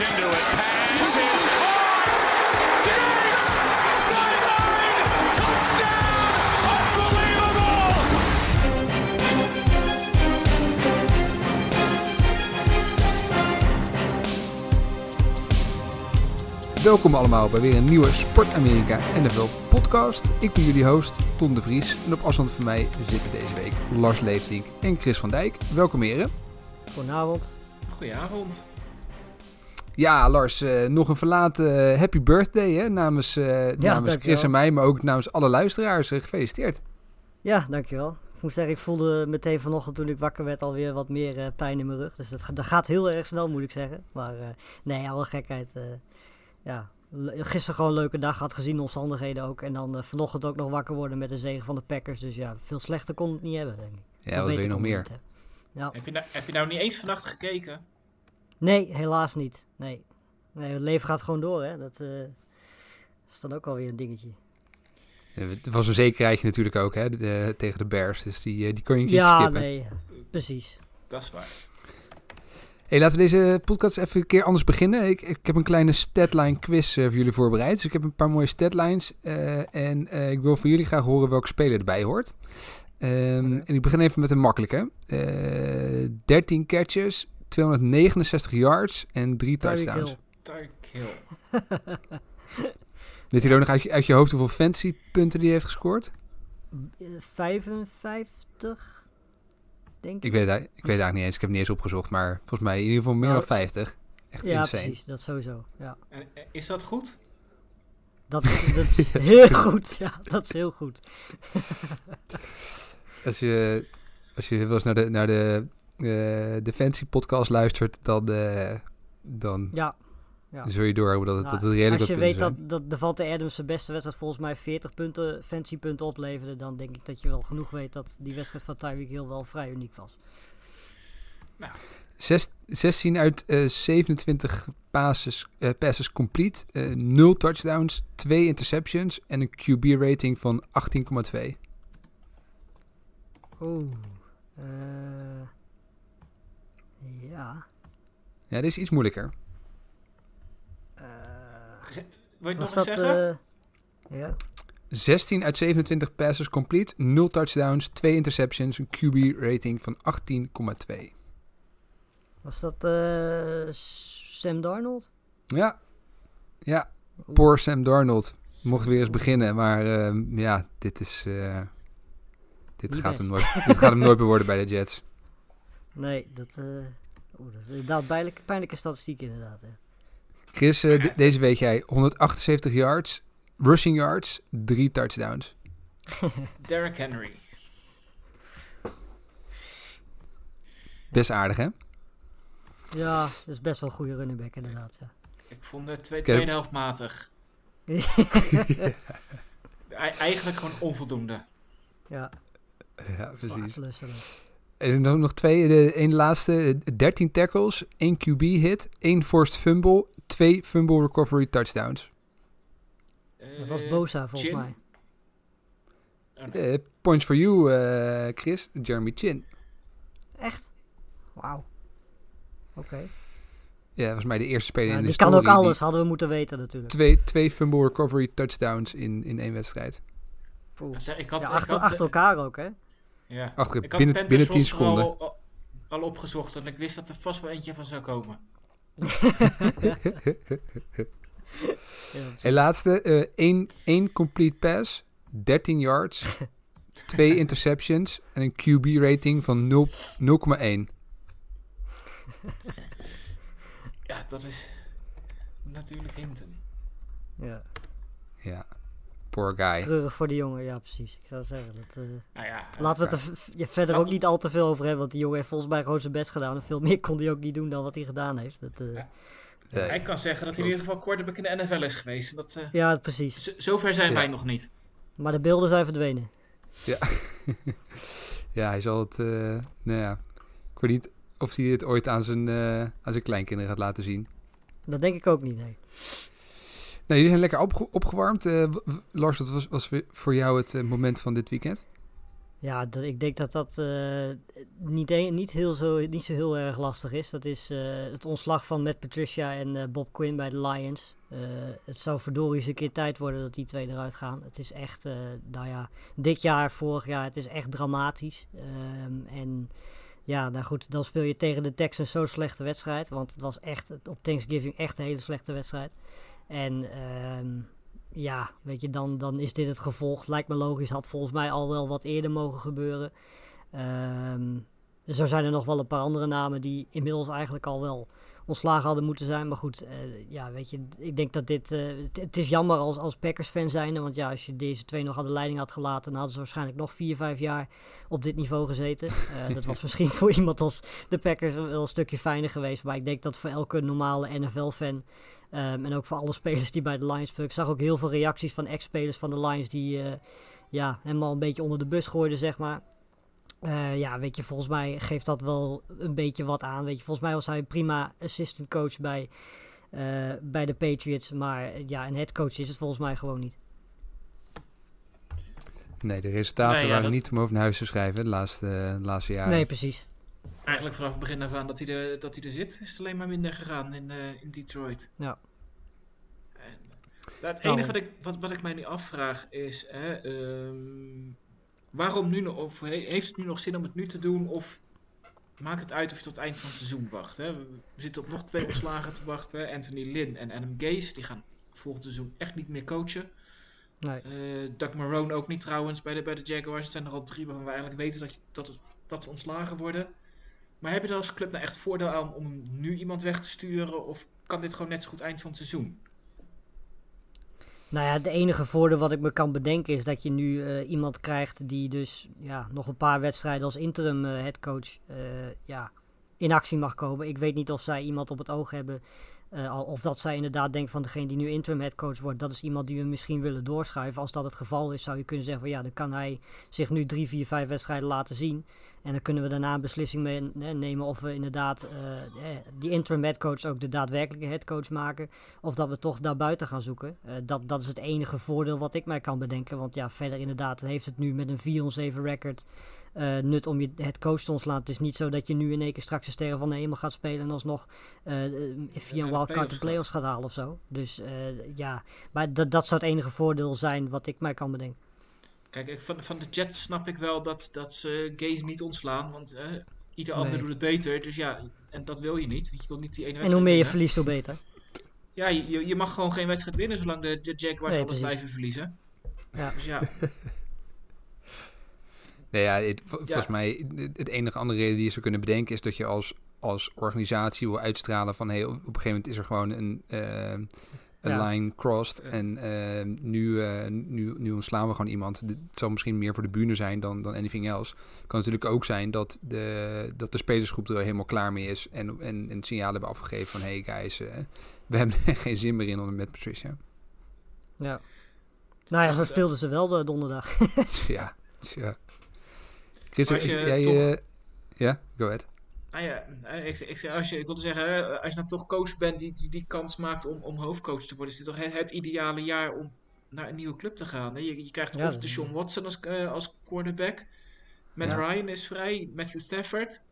into it. Pass is caught. Diggs! Sideline! Touchdown! Unbelievable! Welkom allemaal bij weer een nieuwe Sport Amerika NFL podcast. Ik ben jullie host Tom de Vries en op afstand van mij zitten deze week Lars Leeftink en Chris van Dijk. Welkom heren. Goedenavond. Goedenavond. Ja Lars, eh, nog een verlaten happy birthday hè, namens, eh, namens. Chris en mij, maar ook namens alle luisteraars. Eh, gefeliciteerd. Ja, dankjewel. Ik moet zeggen, ik voelde meteen vanochtend toen ik wakker werd alweer wat meer eh, pijn in mijn rug. Dus dat, dat gaat heel erg snel, moet ik zeggen. Maar eh, nee, alle gekheid. eh, ja, gisteren gewoon een leuke dag had gezien, de omstandigheden ook. En dan eh, vanochtend ook nog wakker worden met de zegen van de Packers. Dus ja, veel slechter kon het niet hebben, denk ik. Ja, Veel wat wil je nog meer? Ja. Heb je, nou, heb je nou niet eens vannacht gekeken? Nee, helaas niet. Nee. nee, het leven gaat gewoon door, hè. Dat eh, is dan ook alweer een dingetje. Eh, Het was een zekerheidje natuurlijk ook hè, de- tegen de Bears, dus die, eh, die kon je keertje Ja, skippen. nee, precies. Dat is waar. Hey, laten we deze podcast even een keer anders beginnen. Ik, ik heb een kleine statline quiz eh, voor jullie voorbereid. Dus ik heb een paar mooie statlines. eh, en eh, ik wil van jullie graag horen welke speler erbij hoort. Ehm, Oké. En ik begin even met een makkelijke. Eh 13 catches, 269 yards en 3 Tyreek touchdowns. Tyreek Hill. Weet jullie ook nog uit je, uit je hoofd hoeveel fancy punten die heeft gescoord? Eh, 55, denk ik. Ik weet, het, eigenlijk- ik weet eigenlijk niet eens. Ik heb het niet eens opgezocht. Maar volgens mij in ieder geval meer Nou, dan 50. Echt ja, insane. precies. Dat sowieso. Ja. En, eh, is dat goed? Dat, is- dat is heel goed. Ja, dat is heel goed. Als je, als je wel eens naar de, naar de, de Fancy podcast luistert, dan, eh, dan Ja. ja. zul je doorhebben dat het, Nou, dat het redelijk Als je weet zijn. dat, dat Devante Adams zijn beste wedstrijd volgens mij 40 punten, fancy punten opleverde, dan denk ik dat je wel genoeg weet dat die wedstrijd van Tyreek Hill wel vrij uniek was. Zes- 16 uit eh, 27 passes, eh, passes complete, eh 0 touchdowns, 2 interceptions en een QB rating van 18,2. Oeh. Ja. Ja, dit is iets moeilijker. Eh, Wil je nog dat... eens zeggen? eh, ja. 16 uit 27 passes complete, 0 touchdowns, 2 interceptions, een QB rating van 18,2. Was dat eh, Sam Darnold? Ja, ja, Oeh. Poor Sam Darnold. Mocht weer eens beginnen, maar ja, dit is. eh, dit, Niet gaat hem nooit, dit gaat hem nooit meer worden bij de Jets. Nee, dat, eh dat is inderdaad pijnlijke, pijnlijke statistiek inderdaad. Hè. Chris, eh, de- deze week jij 178 yards, rushing yards, 3 touchdowns. Derrick Henry. Best aardig, hè? Ja, dat is best wel een goede running back inderdaad. Ja. Ik vond de twee, Oké. tweede helft matig. Ei- eigenlijk gewoon onvoldoende. ja, Ja, precies. En dan nog twee, de één laatste. eh, 13 tackles, 1 QB hit, 1 forced fumble, 2 fumble recovery touchdowns. Dat was Eh, Bosa volgens Chin? mij. Oh, nee. Eh, points for you, eh, Chris. Jeremy Chin. Echt? Wauw. Oké. Ja, volgens mij de eerste speler Ja, in de die kan ook historie die- alles, hadden we moeten weten natuurlijk. Twee, twee fumble recovery touchdowns in, in één wedstrijd. Ik had, Ja, ik achter, had, achter eh, elkaar ook, hè? Ja. Achter, Ik had binnen, binnen 10 roster seconden. Al, al, al opgezocht en ik wist dat er vast wel eentje van zou komen. Ja, En laatste, eh één, één complete pass, 13 yards, twee interceptions en een QB rating van 0 0,1. Ja, dat is natuurlijk Hinton. ja. Ja, poor guy. Treurig voor die jongen, ja precies. Ik zou zeggen, dat, eh, Nou ja, laten we het er ja, verder ook niet al te veel over hebben. Want die jongen heeft volgens mij gewoon zijn best gedaan. En veel meer kon hij ook niet doen dan wat hij gedaan heeft. Dat, eh, Ja. Nee. hij kan zeggen dat hij in ieder geval quarterback in de NFL is geweest. En Dat, eh, ja, precies. z- zover zijn Ja. wij nog niet. Maar de beelden zijn verdwenen. Ja, hij zal het, eh, nou ja, ik weet niet of hij het ooit aan zijn, eh, aan zijn kleinkinderen gaat laten zien. Dat denk ik ook niet, nee. Nee, zijn lekker opge- opgewarmd. Eh, Lars, wat was, was voor jou het eh, moment van dit weekend? Ja, dat, ik denk dat dat eh, niet, niet, heel zo, niet zo heel erg lastig is. Dat is het ontslag van Matt Patricia en Bob Quinn bij de Lions. Het zou verdorie eens een keer tijd worden dat die twee eruit gaan. Het is echt, nou ja, dit jaar, vorig jaar, het is echt dramatisch. Ehm, en ja, nou goed, dan speel je tegen de Texans zo'n slechte wedstrijd. Want het was echt op Thanksgiving echt een hele slechte wedstrijd. En ehm, ja, weet je, dan, dan is dit het gevolg. Lijkt me logisch, had volgens mij al wel wat eerder mogen gebeuren. Ehm, zo zijn er nog wel een paar andere namen die inmiddels eigenlijk al wel ontslagen hadden moeten zijn. Maar goed, eh, ja, weet je, ik denk dat dit... eh, het, het is jammer als, als Packers-fan zijnde, want ja, als je deze twee nog aan de leiding had gelaten, dan hadden ze waarschijnlijk nog vier, vijf jaar op dit niveau gezeten. Eh, dat was misschien voor iemand als de Packers wel een stukje fijner geweest. Maar ik denk dat voor elke normale NFL-fan Ehm, en ook voor alle spelers die bij de Lions spelen. Ik zag ook heel veel reacties van ex-spelers van de Lions die eh, ja, helemaal een beetje onder de bus gooiden, zeg maar. Eh, ja, weet je, volgens mij geeft dat wel een beetje wat aan. Weet je, volgens mij was hij een prima assistant coach bij, eh, bij de Patriots. Maar ja, een head coach is het volgens mij gewoon niet. Nee, de resultaten Nee, ja, waren dat- niet om over naar huis te schrijven de laatste, de laatste jaren. Nee, precies. Eigenlijk vanaf het begin af aan dat hij er, dat hij er zit, is het alleen maar minder gegaan in, eh, in Detroit. Ja. En, nou, het enige wat ik, wat, wat ik mij nu afvraag is, hè, ehm, waarom nu nog, of he- heeft het nu nog zin om het nu te doen, of maakt het uit of je tot het eind van het seizoen wacht? Hè? We zitten op nog twee ontslagen te wachten, Anthony Lynn en Adam Gase, die gaan volgend seizoen echt niet meer coachen. Nee. Eh Doug Marone ook niet trouwens bij de, bij de Jaguars. Het zijn er al drie waarvan we eigenlijk weten dat, je, dat, het, dat ze ontslagen worden. Maar heb je er als club nou echt voordeel aan om nu iemand weg te sturen? Of kan dit gewoon net zo goed eind van het seizoen? Nou ja, het enige voordeel wat ik me kan bedenken is dat je nu eh, iemand krijgt die dus ja, nog een paar wedstrijden als interim eh headcoach eh, ja, in actie mag komen. Ik weet niet of zij iemand op het oog hebben. of dat zij inderdaad denken van degene die nu interim headcoach wordt, dat is iemand die we misschien willen doorschuiven. Als dat het geval is, zou je kunnen zeggen van ja, dan kan hij zich nu drie, vier, vijf wedstrijden laten zien. En dan kunnen we daarna een beslissing mee, nemen of we inderdaad eh, die interim headcoach ook de daadwerkelijke headcoach maken. Of dat we toch daarbuiten gaan zoeken. Eh, dat, dat is het enige voordeel wat ik mij kan bedenken. Want ja, verder inderdaad heeft het nu met een 4-7 record eh, nut om je het coach te ontslaan. Het is niet zo dat je nu in één keer straks een sterren van de hemel gaat spelen en alsnog via een de wildcard play-offs de play-offs gaat halen of zo. Dus ja, maar dat, dat zou het enige voordeel zijn wat ik mij kan bedenken. Kijk, ik, van, van de Jets snap ik wel dat, dat ze Gaze niet ontslaan. Want eh, ieder Nee. ander doet het beter. Dus ja, en dat wil je niet. Want je wil niet die ene En wedstrijd hoe meer je winnen. verliest, hoe beter. Ja, je, je- mag gewoon geen wedstrijd winnen zolang de, de Jaguars Nee, alles blijven verliezen. Ja. Dus ja, Nee, ja, het- volgens mij, het- het enige andere reden die je zou kunnen bedenken is dat je als, als organisatie wil uitstralen van hey, op op een gegeven moment is er gewoon een, eh, een Ja. line crossed Ja. en eh, nu, eh, nu, nu ontslaan we gewoon iemand. Het zal misschien meer voor de bühne zijn dan, dan anything else. Het kan natuurlijk ook zijn dat de, dat de spelersgroep er helemaal klaar mee is en, en een signaal hebben afgegeven van hey guys, eh, we hebben er geen zin meer in onder met Patricia. Ja. Nou ja, zo eh. speelden ze wel de donderdag. ja, ja. Chris, jij, toch- ja, go ahead. Nou ja, eh, ik, ik, als je, ik wilde zeggen, hè, als je nou toch coach bent die die, die kans maakt om, om hoofdcoach te worden, is dit toch het, het ideale jaar om naar een nieuwe club te gaan. Hè? Je, je krijgt Ja, of de Sean Watson als, eh, als quarterback, Matt Ja. Ryan is vrij, Matthew Stafford.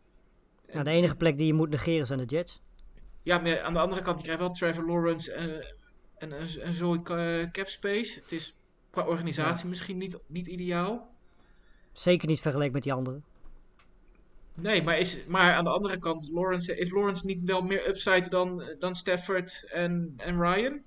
Nou, de enige plek die je moet negeren zijn de Jets. Ja, maar aan de andere kant, je krijgt wel Trevor Lawrence eh, en een, een zooi eh, cap space. Het is qua organisatie misschien niet, niet ideaal. Zeker niet vergeleken met die anderen. Nee, maar, is, maar aan de andere kant, Lawrence, is Lawrence niet wel meer upside dan, dan Stafford en, en Ryan?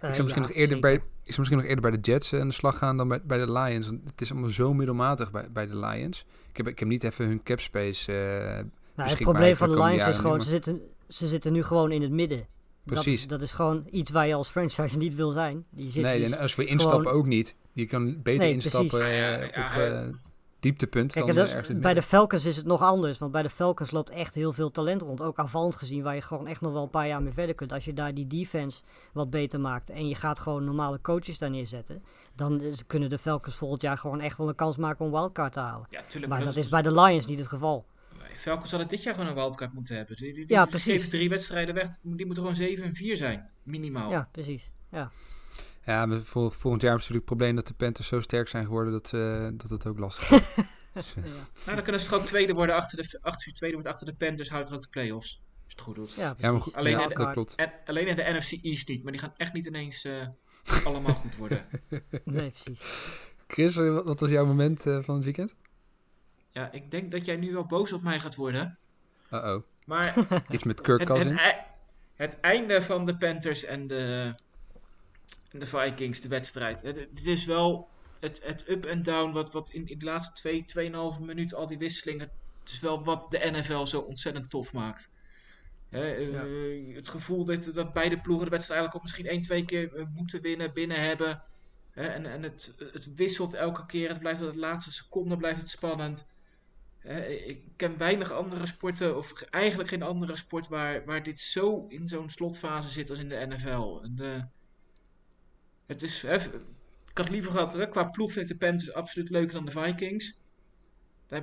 Ik zou misschien, ja, nog eerder bij, ik zou misschien nog eerder bij de Jets eh, aan de slag gaan dan bij, bij de Lions. Want het is allemaal zo middelmatig bij, bij de Lions. Ik heb, ik heb niet even hun cap space. eh, Nou, het probleem van de Lions is gewoon, ze zitten, ze zitten nu gewoon in het midden. Precies. Dat is, dat is gewoon iets waar je als franchise niet wil zijn. Die zit nee, dus- en als we instappen gewoon- ook niet. Je kan beter Nee, instappen eh, ja, op ja. Dieptepunt Kijk, dan en dat- ergens in het bij de. Falcons is het nog anders. Want bij de Falcons loopt echt heel veel talent rond. Ook aanvallend gezien, waar je gewoon echt nog wel een paar jaar mee verder kunt. Als je daar die defense wat beter maakt en je gaat gewoon normale coaches daar neerzetten. Dan is- kunnen de Falcons volgend jaar gewoon echt wel een kans maken om wildcard te halen. Ja, tuurlijk. Maar dat is bij de Lions niet het geval. Nee, Falcons hadden dit jaar gewoon een wildcard moeten hebben. Die, die, die, Ja, die precies. geven drie wedstrijden weg. Die moeten gewoon 7 en 4 zijn. Minimaal. Ja, precies. Ja. Ja, maar vol- volgend jaar hebben ze natuurlijk het probleem dat de Panthers zo sterk zijn geworden dat, ze, dat het ook lastig is. Dus, eh, Ja, Nou, dan kunnen ze toch ook tweede worden achter de, achter, tweede wordt achter de Panthers, houdt er ook de playoffs. Als je het goed doet. ja, ja, maar goed, Alleen ja, in de- dat klopt. En alleen in de NFC East niet, maar die gaan echt niet ineens eh, allemaal goed worden. Nee, precies. Chris, eh, wat wat was jouw moment eh, van het weekend? Ja, ik denk dat jij nu wel boos op mij gaat worden. Uh-oh. Maar Iets met Kirk het, het, Cousins? het einde van de Panthers en de, en de Vikings, de wedstrijd. Het, is wel het, het up en down wat, wat in, in de laatste twee, tweeënhalve minuut, al die wisselingen. Het is wel wat de NFL zo ontzettend tof maakt. Hè, eh, Het gevoel dat, dat beide ploegen de wedstrijd eigenlijk ook misschien één, twee keer eh, moeten winnen, binnen hebben. Hè, en en het, het wisselt elke keer. Het blijft tot de laatste seconde blijft het spannend. Hè, ik ken weinig andere sporten, of eigenlijk geen andere sport, waar, waar dit zo in zo'n slotfase zit als in de NFL. En de, het is, hè, ik had liever gehad, hè, qua ploeg vind ik de Panthers absoluut leuker dan de Vikings.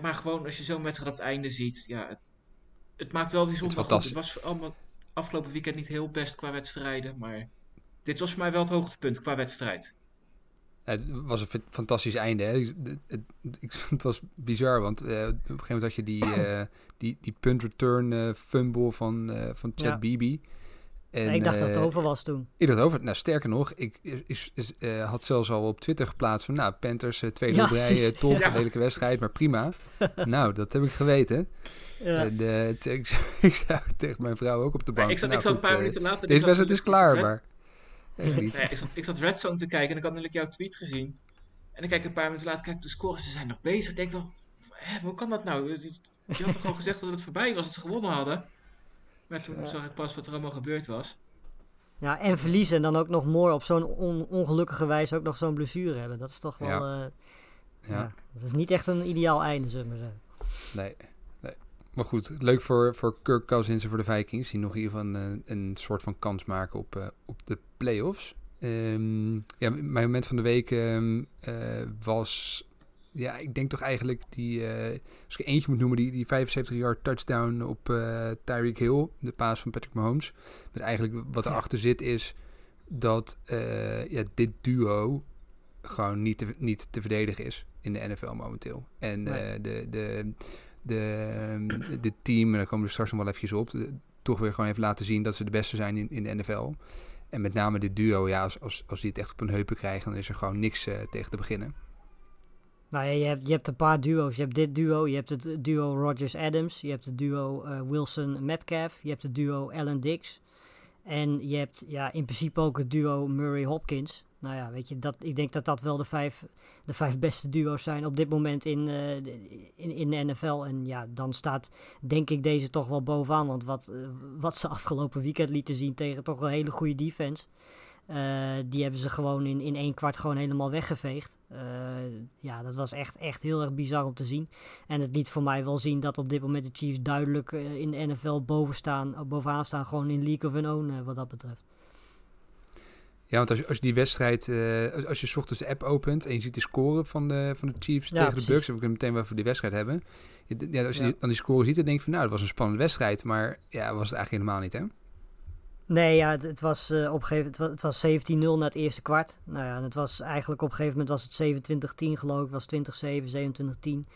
Maar gewoon als je zo'n wedstrijd op het einde ziet, ja, het, het maakt wel die zondag goed. Het was allemaal afgelopen weekend niet heel best qua wedstrijden, maar dit was voor mij wel het hoogtepunt qua wedstrijd. Het was een fa- fantastisch einde. Hè. Het, het, ik- het was bizar, want eh, op een gegeven moment had je die, eh, die, die punt return eh, fumble van, eh van Chad Ja. Beebe. En, ik dacht dat het eh, over was toen. Ik dacht over. Nou, sterker nog, ik is, is, eh, had zelfs al op Twitter geplaatst van, nou, Panthers, eh, tweede Ja, top, Ja. lelijke wedstrijd, maar prima. nou, dat heb ik geweten. Ja. En eh, het- ik, ik zei tegen mijn vrouw ook op de bank. ik zat, nou, ik zat een paar minuten later... Deze ik zat wedstrijd is klaar, maar... Echt niet. Nee, ik, zat, ik zat Red Zone te kijken en ik had natuurlijk jouw tweet gezien. En ik kijk een paar minuten later, kijk de scores, ze zijn nog bezig. Ik denk wel, hè, hoe kan dat nou? Je had toch gewoon gezegd dat het voorbij was, dat ze gewonnen hadden? Maar toen Ja. zag ik pas wat er allemaal gebeurd was. Ja, en verliezen en dan ook nog mooi op zo'n on- ongelukkige wijze ook nog zo'n blessure hebben. Dat is toch wel... Ja. Ja. Ja. ja. Dat is niet echt een ideaal einde, zullen we maar zeggen. Nee, nee. Maar goed, leuk voor, voor Kirk Cousins en voor de Vikings. Die nog in ieder geval een, een soort van kans maken op, eh, op de playoffs. Ehm ja, mijn moment van de week ehm, eh, was... Ja, ik denk toch eigenlijk die... eh, als ik eentje moet noemen, die, die 75-yard touchdown op eh Tyreek Hill. De paas van Patrick Mahomes. Met eigenlijk wat erachter zit is dat eh, ja, dit duo gewoon niet te, niet te verdedigen is in de NFL momenteel. En Nee. de, de, de, de team, en daar komen we straks nog wel eventjes op, de- toch weer gewoon even laten zien dat ze de beste zijn in, in de NFL. En met name dit duo, ja, als, als, als die het echt op hun heupen krijgen, dan is er gewoon niks tegen te beginnen. Nou ja, je hebt, je hebt een paar duo's. Je hebt dit duo, je hebt het duo Rodgers-Adams, je hebt het duo eh, Wilson-Metcalf, je hebt het duo Allen-Dix. En je hebt ja, in principe ook het duo Murray-Hopkins. Nou ja, weet je, dat, ik denk dat dat wel de vijf, de vijf beste duo's zijn op dit moment in, eh, in, in de NFL. En ja, dan staat denk ik deze toch wel bovenaan. Want wat, eh, wat ze afgelopen weekend lieten zien tegen toch een hele goede defense. Eh, die hebben ze gewoon in, in één kwart gewoon helemaal weggeveegd. Eh, ja, dat was echt, echt heel erg bizar om te zien. En het liet voor mij wel zien dat op dit moment de Chiefs duidelijk eh, in de NFL boven staan, bovenaan staan. Gewoon in League of Their Own wat dat betreft. Ja, want als je, als je die wedstrijd, als, je 's ochtends de app opent en je ziet de score van de, van de Chiefs Ja, tegen de. Bucks, dan kunnen we meteen wel voor die wedstrijd hebben. Ja, als je Ja. die- dan die score ziet, dan denk je van nou, dat was een spannende wedstrijd, maar ja, was het eigenlijk helemaal niet, hè? Nee, ja, het, was eh, op gegeven het was, het was 17-0 na het eerste kwart. Nou ja, het was eigenlijk op een gegeven moment was het 27-10 geloof ik, was 20-7, 27-10.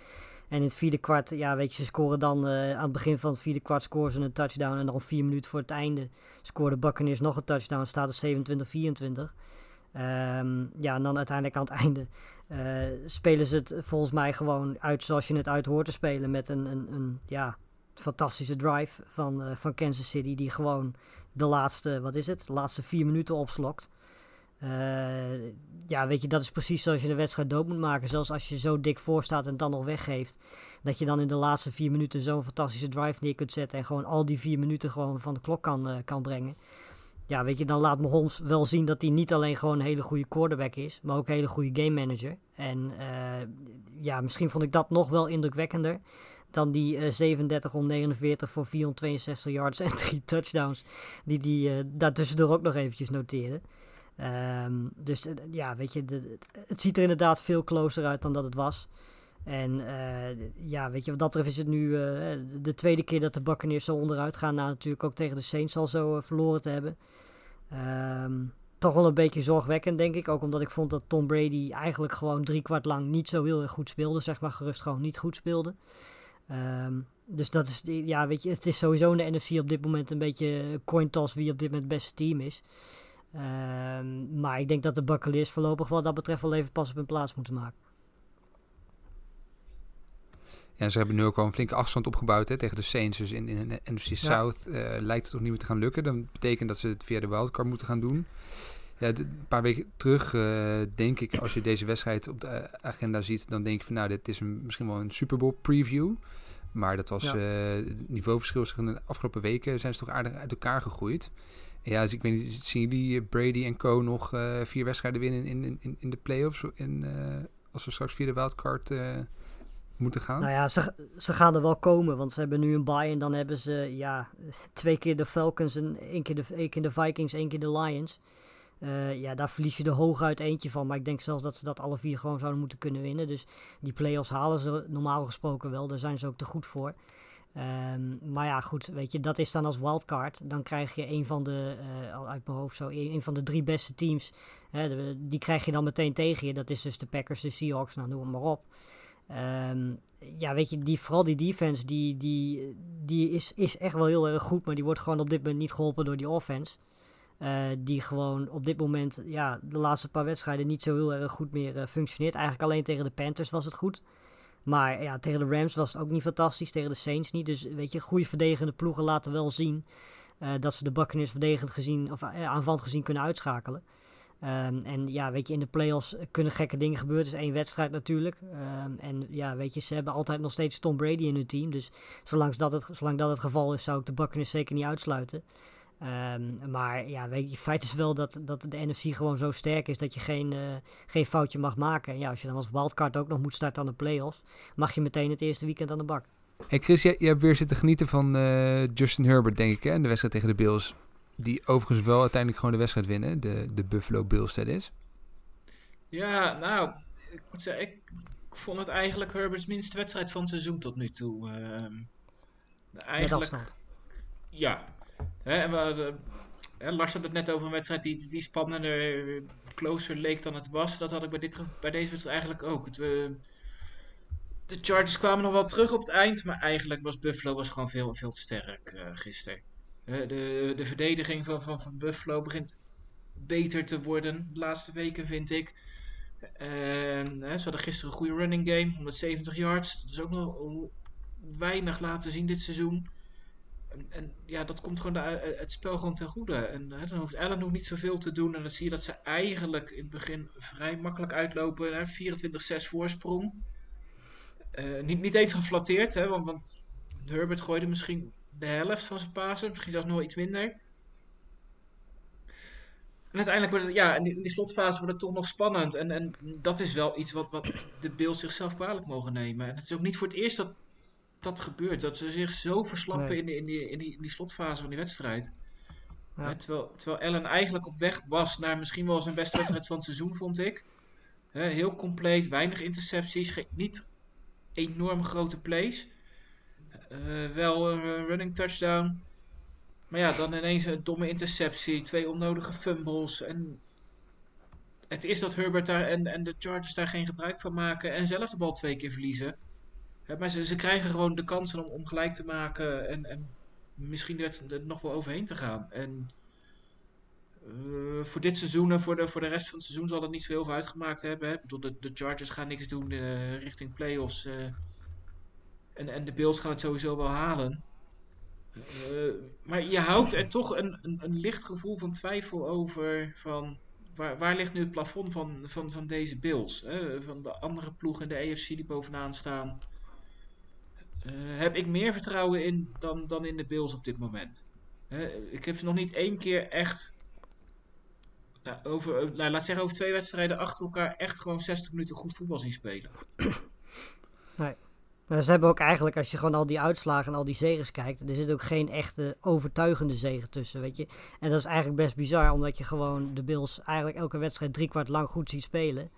En in het vierde kwart, ja, weet je, ze scoren dan eh, aan het begin van het vierde kwart scoren ze een touchdown en dan vier minuten voor het einde scoorde Buccaneers nog een touchdown, staat het 27-24. Ehm, ja, en dan uiteindelijk aan het einde eh, spelen ze het volgens mij gewoon uit zoals je het uit hoort te spelen met een, een, een ja, fantastische drive van, eh, van Kansas City die gewoon de laatste, wat is het, laatste vier minuten opslokt. Eh, ja, weet je, dat is precies zoals je de wedstrijd dood moet maken. Zelfs als je zo dik voor staat en dan nog weggeeft. Dat je dan in de laatste vier minuten zo'n fantastische drive neer kunt zetten. En gewoon al die vier minuten gewoon van de klok kan, eh, kan brengen. Ja, weet je, dan laat Mahomes wel zien dat hij niet alleen gewoon een hele goede quarterback is. Maar ook een hele goede game manager. En eh, ja, misschien vond ik dat nog wel indrukwekkender dan die eh 37 om 49 voor 462 yards en drie touchdowns. Die die eh daartussendoor ook nog eventjes noteerde. Ehm, dus eh, ja, weet je, het, ziet er inderdaad veel closer uit dan dat het was. En eh, ja, weet je, wat dat betreft is het nu de tweede keer dat de Buccaneers zo onderuit gaan. Na natuurlijk ook tegen de Saints al zo verloren te hebben. Ehm, toch wel een beetje zorgwekkend, denk ik. Ook omdat ik vond dat Tom Brady eigenlijk gewoon drie kwart lang niet zo heel erg goed speelde. Zeg maar gerust gewoon niet goed speelde. Ehm, dus dat is, ja, weet je, het is sowieso in de NFC op dit moment een beetje coin toss wie op dit moment het beste team is. Ehm, maar ik denk dat de Buccaneers voorlopig wat dat betreft wel even pas op hun plaats moeten maken. Ja, ze hebben nu ook al een flinke afstand opgebouwd hè, tegen de Saints. Dus in, in de NFC South uh, lijkt het toch niet meer te gaan lukken. Dan betekent dat ze het via de wildcard moeten gaan doen. Ja, een paar weken terug uh, denk ik, als je deze wedstrijd op de agenda ziet, dan denk ik van nou, dit is een, misschien wel een Super Bowl preview. Maar dat was ja. uh, het niveauverschil in de afgelopen weken zijn ze toch aardig uit elkaar gegroeid. Ja, dus ik weet niet, zien jullie Brady en Co nog uh, vier wedstrijden winnen in, in, in, de playoffs? In, als we straks via de wildcard moeten gaan? Nou ja, ze, ze gaan er wel komen, want ze hebben nu een bye en dan hebben ze ja, twee keer de Falcons en één keer de, één keer de Vikings, één keer de Lions. Uh, ja, daar verlies je er hooguit eentje van. Maar ik denk zelfs dat ze dat alle vier gewoon zouden moeten kunnen winnen. Dus die play-offs halen ze normaal gesproken wel. Daar zijn ze ook te goed voor. Um, maar ja, goed, weet je, dat is dan als wildcard. Dan krijg je een van de, uh, uit mijn hoofd zo, een, van de drie beste teams. Hè, de, die krijg je dan meteen tegen je. Dat is dus de Packers, de Seahawks, nou noem maar op. Um, ja, weet je, die, vooral die defense, die, die, die is, is echt wel heel erg goed. Maar die wordt gewoon op dit moment niet geholpen door die offense. Uh, die gewoon op dit moment, ja, de laatste paar wedstrijden niet zo heel erg goed meer uh, functioneert. Eigenlijk alleen tegen de Panthers was het goed. Maar ja, tegen de Rams was het ook niet fantastisch, tegen de Saints niet. Dus weet je, goede verdedigende ploegen laten wel zien uh, dat ze de Buccaneers verdedigend gezien, of aanvallend gezien kunnen uitschakelen. Um, en ja, weet je, in de playoffs kunnen gekke dingen gebeuren. Het is één wedstrijd natuurlijk. Um, en ja, weet je, ze hebben altijd nog steeds Tom Brady in hun team. Dus zolang dat het, zolang dat het geval is, zou ik de Buccaneers zeker niet uitsluiten. Um, maar ja, weet je, feit is wel dat, dat de NFC gewoon zo sterk is dat je geen, uh, geen foutje mag maken. En ja, als je dan als wildcard ook nog moet starten aan de playoffs, mag je meteen het eerste weekend aan de bak. Hey Chris, jij, jij hebt weer zitten genieten van uh, Justin Herbert, denk ik, hè, de wedstrijd tegen de Bills. Die overigens wel uiteindelijk gewoon de wedstrijd winnen, de, de Buffalo Bills, dat is. Ja, nou, ik moet zeggen, ik vond het eigenlijk Herbert's minste wedstrijd van het seizoen tot nu toe. Uh, eigenlijk, Met afstand. Ja, Hè, en we, uh, Lars had het net over een wedstrijd die, die spannender, closer leek dan het was. Dat had ik bij, dit, bij deze wedstrijd eigenlijk ook. Het, de Chargers kwamen nog wel terug op het eind, maar eigenlijk was Buffalo was gewoon veel, veel te sterk uh, gisteren. de, de verdediging van, van, Buffalo begint beter te worden de laatste weken, vind ik. Ze hadden gisteren een goede running game, 170 yards. Dat is ook nog weinig laten zien dit seizoen. En, en, ja, dat komt gewoon de, het spel gewoon ten goede. En hè, dan hoeft Allen nog niet zoveel te doen. En dan zie je dat ze eigenlijk in het begin vrij makkelijk uitlopen. 24-6 voorsprong. Uh, niet, niet eens geflatteerd, hè, want, want Herbert gooide misschien de helft van zijn pasen. Misschien zelfs nog iets minder. En uiteindelijk wordt het, ja, in die, slotfase wordt het toch nog spannend. En, en dat is wel iets wat, wat de Bills zichzelf kwalijk mogen nemen. En het is ook niet voor het eerst dat dat gebeurt. Dat ze zich zo verslappen nee. in, de, in, die, in, die, in die slotfase van die wedstrijd. Ja. Terwijl, terwijl Allen eigenlijk op weg was naar misschien wel zijn beste wedstrijd van het seizoen, vond ik. He, heel compleet, weinig intercepties, niet enorm grote plays. Uh, wel een running touchdown. Maar ja, dan ineens een domme interceptie, twee onnodige fumbles. En het is dat Herbert daar en, en de Chargers daar geen gebruik van maken en zelf de bal twee keer verliezen. Maar ze, krijgen gewoon de kansen om, om gelijk te maken en, en misschien er nog wel overheen te gaan. En uh, voor dit seizoen en voor de, voor de rest van het seizoen zal dat niet zo heel veel uitgemaakt hebben. Hè? De, de Chargers gaan niks doen uh, richting playoffs. Uh, en, en de Bills gaan het sowieso wel halen. maar je houdt er toch een, een, een licht gevoel van twijfel over van waar, waar ligt nu het plafond van, van, van deze Bills? Hè? Van de andere ploegen in de AFC die bovenaan staan. Uh, heb ik meer vertrouwen in dan, dan in de Bills op dit moment. Ik heb ze nog niet één keer echt. Nou, over, nou, laat zeggen, over twee wedstrijden achter elkaar echt gewoon 60 minuten goed voetbal zien spelen. Nee. Maar ze hebben ook eigenlijk, als je gewoon al die uitslagen en al die zegens kijkt, er zit ook geen echte overtuigende zegen tussen, weet je. En dat is eigenlijk best bizar, omdat je gewoon de Bills eigenlijk elke wedstrijd drie kwart lang goed ziet spelen.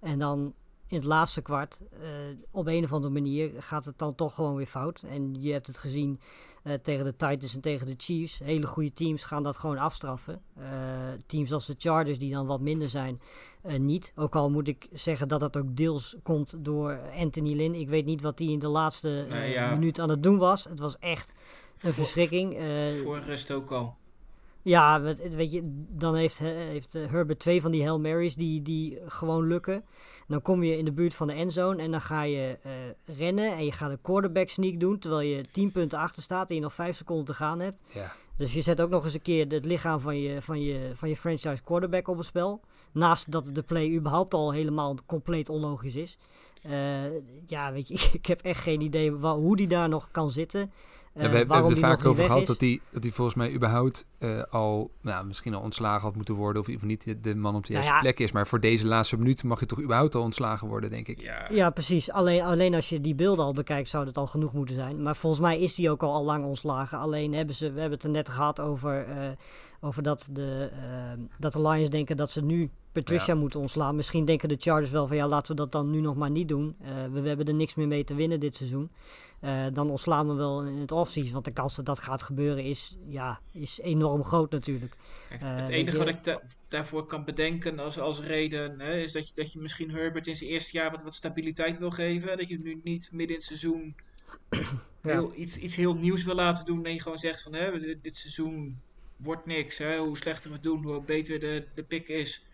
En dan in het laatste kwart, uh, op een of andere manier, gaat het dan toch gewoon weer fout. En je hebt het gezien uh, tegen de Titans en tegen de Chiefs. Hele goede teams gaan dat gewoon afstraffen. Uh, teams als de Chargers, die dan wat minder zijn, eh, niet. Ook al moet ik zeggen dat dat ook deels komt door Anthony Lynn. Ik weet niet wat hij in de laatste eh, Nou ja. minuut aan het doen was. Het was echt een Voor- verschrikking. Eh, Voor rust ook al. Ja, weet, je, dan heeft, eh, heeft eh, Herbert twee van die Hail Marys die, die gewoon lukken. Dan kom je in de buurt van de endzone en dan ga je eh, rennen en je gaat een quarterback sneak doen terwijl je 10 punten achter staat en je nog 5 seconden te gaan hebt. Ja. Dus je zet ook nog eens een keer het lichaam van je, van je, van je franchise quarterback op het spel. Naast dat de play überhaupt al helemaal compleet onlogisch is. Ja, weet je, ik heb echt geen idee hoe die daar nog kan zitten. Ja, Eh, we, hebben waarom het er vaak over gehad dat hij dat hij volgens mij überhaupt eh, al nou, misschien al ontslagen had moeten worden. Of in ieder geval niet de, man op de Nou juiste ja. plek is. Maar voor deze laatste minuut mag je toch überhaupt al ontslagen worden, denk ik. Ja. Ja, precies. Alleen, alleen als je die beelden al bekijkt, zou dat al genoeg moeten zijn. Maar volgens mij is die ook al, al lang ontslagen. Alleen hebben ze, we hebben het er net gehad over, eh, over dat, de, dat de Lions denken dat ze nu Patricia moeten ontslaan. Misschien denken de Chargers wel van ja, laten we dat dan nu nog maar niet doen. Eh, we, we hebben er niks meer mee te winnen dit seizoen. Eh, dan ontslaan we wel in het offseason. Want de kans dat dat gaat gebeuren is, ja, is enorm groot natuurlijk. Kijk, Eh, het weet enige je- wat ik da- daarvoor kan bedenken als, als reden hè, is dat je, dat je misschien Herbert in zijn eerste jaar wat, wat stabiliteit wil geven. Dat je hem nu niet midden in het seizoen heel, iets, iets heel nieuws wil laten doen. En je gewoon zegt van hè, dit, dit seizoen wordt niks. Hè, hoe slechter we het doen, hoe beter de, de pick is.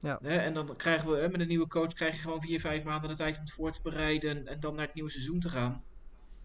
Ja. Hè, en dan krijgen we hè, met een nieuwe coach krijg je gewoon vier, vijf maanden de tijd om het voor te bereiden. En dan naar het nieuwe seizoen te gaan.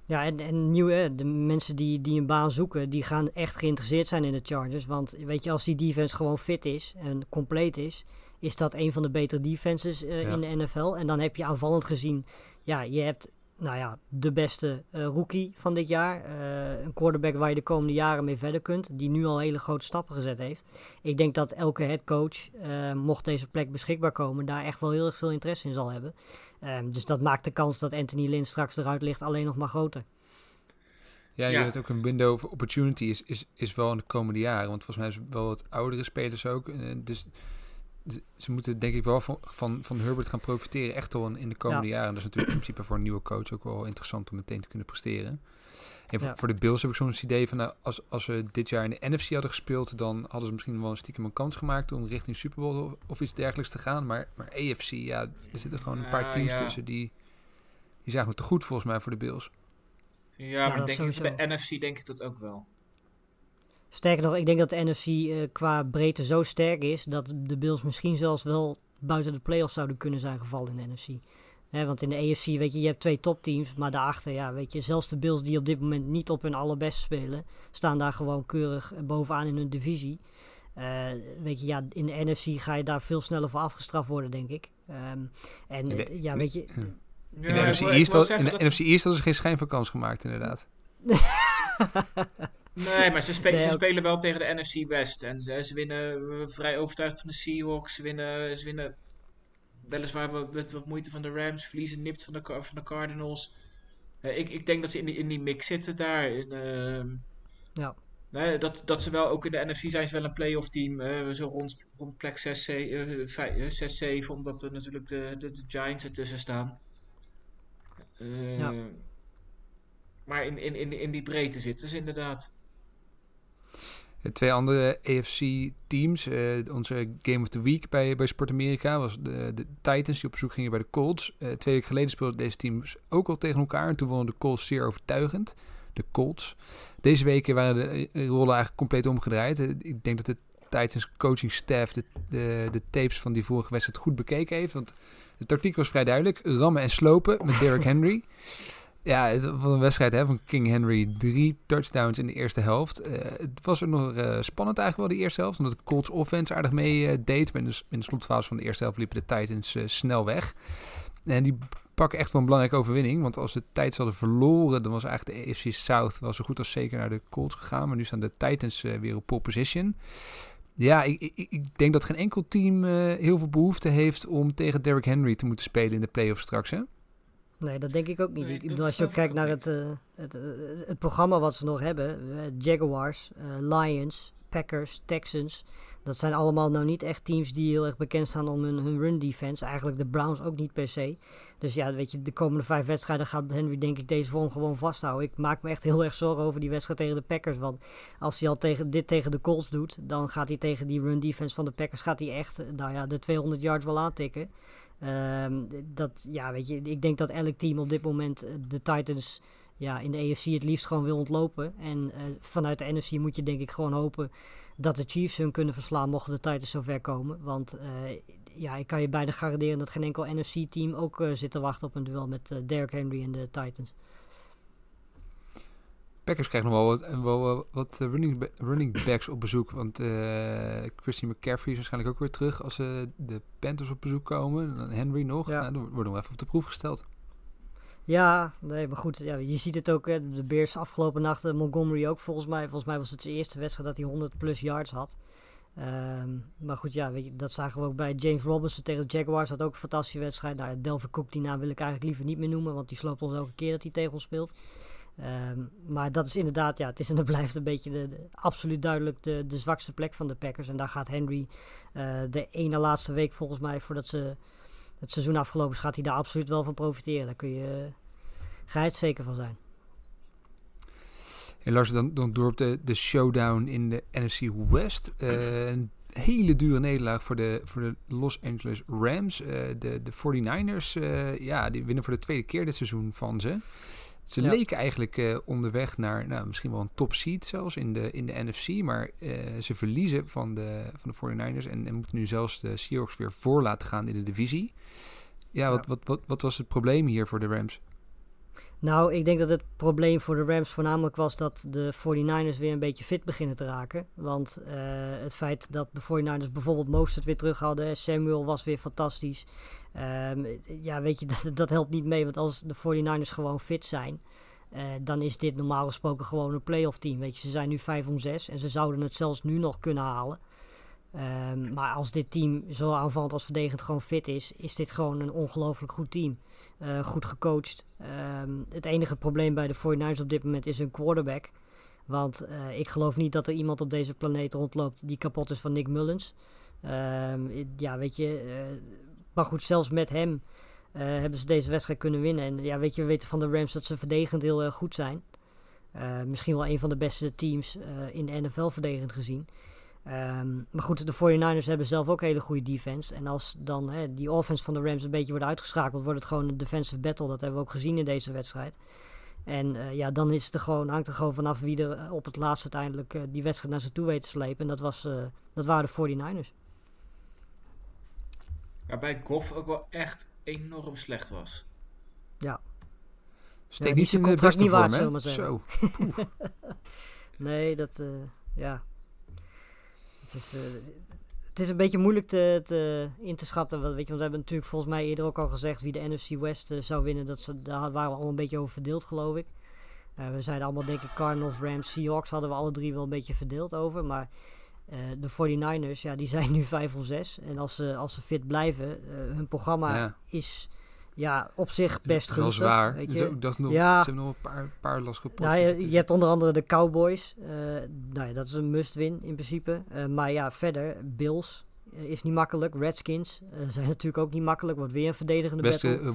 Ja, en, en nieuw, hè, de mensen die, die een baan zoeken, die gaan echt geïnteresseerd zijn in de Chargers. Want weet je, als die defense gewoon fit is en compleet is, is dat een van de betere defenses eh, Ja. in de NFL. En dan heb je aanvallend gezien, ja, je hebt nou ja, de beste eh, rookie van dit jaar. Eh, een quarterback waar je de komende jaren mee verder kunt, die nu al hele grote stappen gezet heeft. Ik denk dat elke headcoach, eh mocht deze plek beschikbaar komen, daar echt wel heel erg veel interesse in zal hebben. Ehm, dus dat maakt de kans dat Anthony Lynn straks eruit ligt alleen nog maar groter. Ja, ik Ja. denk dat ook een window of opportunity is, is, is wel in de komende jaren. Want volgens mij zijn wel wat oudere spelers ook. eh, Dus ze- moeten denk ik wel van, van, van Herbert gaan profiteren. Echt al in, in de komende jaren. En dat is natuurlijk in principe voor een nieuwe coach ook wel interessant om meteen te kunnen presteren. En voor, Ja. voor de Bills heb ik soms het idee van... Nou, als, als ze dit jaar in de NFC hadden gespeeld... dan hadden ze misschien wel een stiekem een kans gemaakt... om richting Super Bowl of, of iets dergelijks te gaan. Maar, maar AFC, ja, er zitten gewoon een paar Ah, teams ja. tussen... die, die zijn gewoon te goed volgens mij voor de Bills. Ja, maar denk ik, bij NFC denk ik dat ook wel. Sterker nog, ik denk dat de NFC eh, qua breedte zo sterk is dat de Bills misschien zelfs wel buiten de playoffs zouden kunnen zijn gevallen in de NFC. Want in de AFC, weet je, je hebt twee topteams, maar daarachter, ja, weet je, zelfs de Bills die op dit moment niet op hun allerbest spelen, staan daar gewoon keurig bovenaan in hun divisie. Eh, weet je, ja, in de NFC ga je daar veel sneller voor afgestraft worden, denk ik. Ehm, en In de- eh, ja, weet je, Ja, In de NFC East had- in de dat NFC East hadden ze geen schijn van kans gemaakt, inderdaad. Nee, maar ze, spe- Nee, ze ook- spelen wel tegen de NFC West. En ze, ze winnen eh, vrij overtuigd van de Seahawks. Ze winnen, ze winnen weliswaar wat, met wat moeite van de Rams. Verliezen nipt van de, van de Cardinals. Eh, ik, ik denk dat ze in die, in die mix zitten daar. In, ehm, Ja. nee, dat, dat ze wel, ook in de NFC zijn ze wel een playoff team. eh, zo rond, rond plek 6, 7, omdat er natuurlijk de, de, de Giants ertussen staan. Eh, Ja. Maar in, in, in, in die breedte zitten ze inderdaad. De twee andere AFC-teams, eh, onze Game of the Week bij, bij Sport Amerika, was de, de Titans die op bezoek gingen bij de Colts. Eh, twee weken geleden speelden deze teams ook al tegen elkaar en toen wonnen de Colts zeer overtuigend. De Colts. Deze weken waren de eh, rollen eigenlijk compleet omgedraaid. Eh, ik denk dat de Titans coaching staff de, de, de tapes van die vorige wedstrijd goed bekeken heeft, want de tactiek was vrij duidelijk. Rammen en slopen met Derrick Henry. Ja, het was een wedstrijd hè, van King Henry. Drie touchdowns in de eerste helft. Eh, het was ook nog eh, spannend eigenlijk wel, die eerste helft. Omdat de Colts offense aardig mee eh, deed. Maar in de, in de slotfase van de eerste helft liepen de Titans snel weg. En die pakken echt wel een belangrijke overwinning. Want als de Titans hadden verloren, dan was eigenlijk de AFC South wel zo goed als zeker naar de Colts gegaan. Maar nu staan de Titans weer op pole position. Ja, ik, ik, ik denk dat geen enkel team heel veel behoefte heeft om tegen Derrick Henry te moeten spelen in de playoffs straks. Hè? Nee, dat denk ik ook niet. Nee, ik als je ook kijkt ook naar het, eh, het, eh, het programma wat ze nog hebben, eh, Jaguars, Lions, Packers, Texans, Dat zijn allemaal nou niet echt teams die heel erg bekend staan om hun, hun run defense. Eigenlijk de Browns ook niet per se. Dus ja, weet je, de komende vijf wedstrijden gaat Henry denk ik deze vorm gewoon vasthouden. Ik maak me echt heel erg zorgen over die wedstrijd tegen de Packers. Want als hij al tegen, dit tegen de Colts doet, dan gaat hij tegen die run defense van de Packers gaat hij echt, nou ja, de 200 yards wel aantikken. Ehm, dat, ja, weet je, ik denk dat elk team op dit moment eh, de Titans ja, in de AFC het liefst gewoon wil ontlopen. En uh, vanuit de NFC moet je denk ik gewoon hopen dat de Chiefs hun kunnen verslaan mochten de Titans zover komen. Want uh, ja, ik kan je bijna garanderen dat geen enkel NFC-team ook zit te wachten op een duel met Derrick Henry en de Titans. Packers krijgen nog wel wat, wel, wat running, running backs op bezoek. Want Christy McCaffrey is waarschijnlijk ook weer terug als de Panthers op bezoek komen. Dan Henry nog. Ja. Nou, dan worden we even op de proef gesteld. Ja, nee, maar goed, ja, je ziet het ook. Hè, de Bears afgelopen nacht, Montgomery ook volgens mij. Volgens mij was het zijn eerste wedstrijd dat hij 100 plus yards had. Um, maar goed, ja, weet je, dat zagen we ook bij James Robinson tegen de Jaguars. Dat ook een fantastische wedstrijd. Nou, Delvin Cook, die naam wil ik eigenlijk liever niet meer noemen. Want die sloopt ons elke keer dat hij tegen ons speelt. Um, maar dat is inderdaad, ja, het is en het blijft een beetje de, absoluut duidelijk de, de zwakste plek van de Packers. En daar gaat Henry uh, de ene laatste week volgens mij, voordat ze het seizoen afgelopen is, gaat hij daar absoluut wel van profiteren. Daar kun je, uh, ga je het zeker van zijn. En Lars, dan, dan door op de, de showdown in de NFC West. Uh, een hele dure nederlaag voor de, voor de Los Angeles Rams. De, de 49ers, uh, ja, die winnen voor de tweede keer dit seizoen van ze. Ze ja. leken eigenlijk onderweg naar nou, misschien wel een top seed zelfs in de, in de NFC. Maar ze verliezen van de, van de 49ers en, en moeten nu zelfs de Seahawks weer voor laten gaan in de divisie. Ja, ja. Wat, wat, wat, wat was het probleem hier voor de Rams? Nou, ik denk dat het probleem voor de Rams voornamelijk was dat de 49ers weer een beetje fit beginnen te raken. Want uh, het feit dat de 49ers bijvoorbeeld Mostert weer terug hadden, Samuel was weer fantastisch. Um, ja, weet je, dat, dat, helpt niet mee, want als de 49ers gewoon fit zijn, uh, dan is dit normaal gesproken gewoon een playoff team. Weet je, ze zijn nu 5 om 6 en ze zouden het zelfs nu nog kunnen halen. Um, maar als dit team zo aanvallend als verdedigend gewoon fit is, is dit gewoon een ongelooflijk goed team. Uh, goed gecoacht. Um, het enige probleem bij de 49ers op dit moment is hun quarterback. Want uh, ik geloof niet dat er iemand op deze planeet rondloopt die kapot is van Nick Mullins. Um, ja, weet je. Uh, maar goed, zelfs met hem hebben ze deze wedstrijd kunnen winnen. En ja, weet je, we weten van de Rams dat ze verdedigend heel erg goed zijn. misschien wel een van de beste teams in de NFL verdedigend gezien. Um, maar goed, de 49ers hebben zelf ook een hele goede defense. En als dan hè, die offense van de Rams een beetje wordt uitgeschakeld, wordt het gewoon een defensive battle. Dat hebben we ook gezien in deze wedstrijd. En uh, ja, dan is het er gewoon, hangt er gewoon vanaf wie er op het laatst uiteindelijk uh, die wedstrijd naar ze toe weet te slepen. En dat, was, uh, dat waren de 49ers. Waarbij Goff ook wel echt enorm slecht was. Ja. Steek ja, niet in de beste niet vorm, waard, hè? Zo. nee, dat, ja. Het is, uh, het is een beetje moeilijk te, te, in te schatten. Want, weet je, want we hebben natuurlijk volgens mij eerder ook al gezegd wie de NFC West uh, zou winnen. Dat ze, daar waren we al een beetje over verdeeld, geloof ik. Uh, we zeiden allemaal, denk ik, Cardinals, Rams, Seahawks hadden we alle drie wel een beetje verdeeld over. Maar de 49ers, ja, die zijn nu 5 of 6. En als ze, als ze fit blijven, hun programma ja. is ja, op zich best wel gunstig. zwaar. Weet je. Dat nog, ja. Ze hebben nog een paar, paar lastige nou, je, je, hebt onder andere de Cowboys. Uh, nou ja, dat is een must-win in principe. Uh, maar ja, verder, Bills uh, is niet makkelijk. Redskins zijn natuurlijk ook niet makkelijk. Wordt weer een verdedigende Beste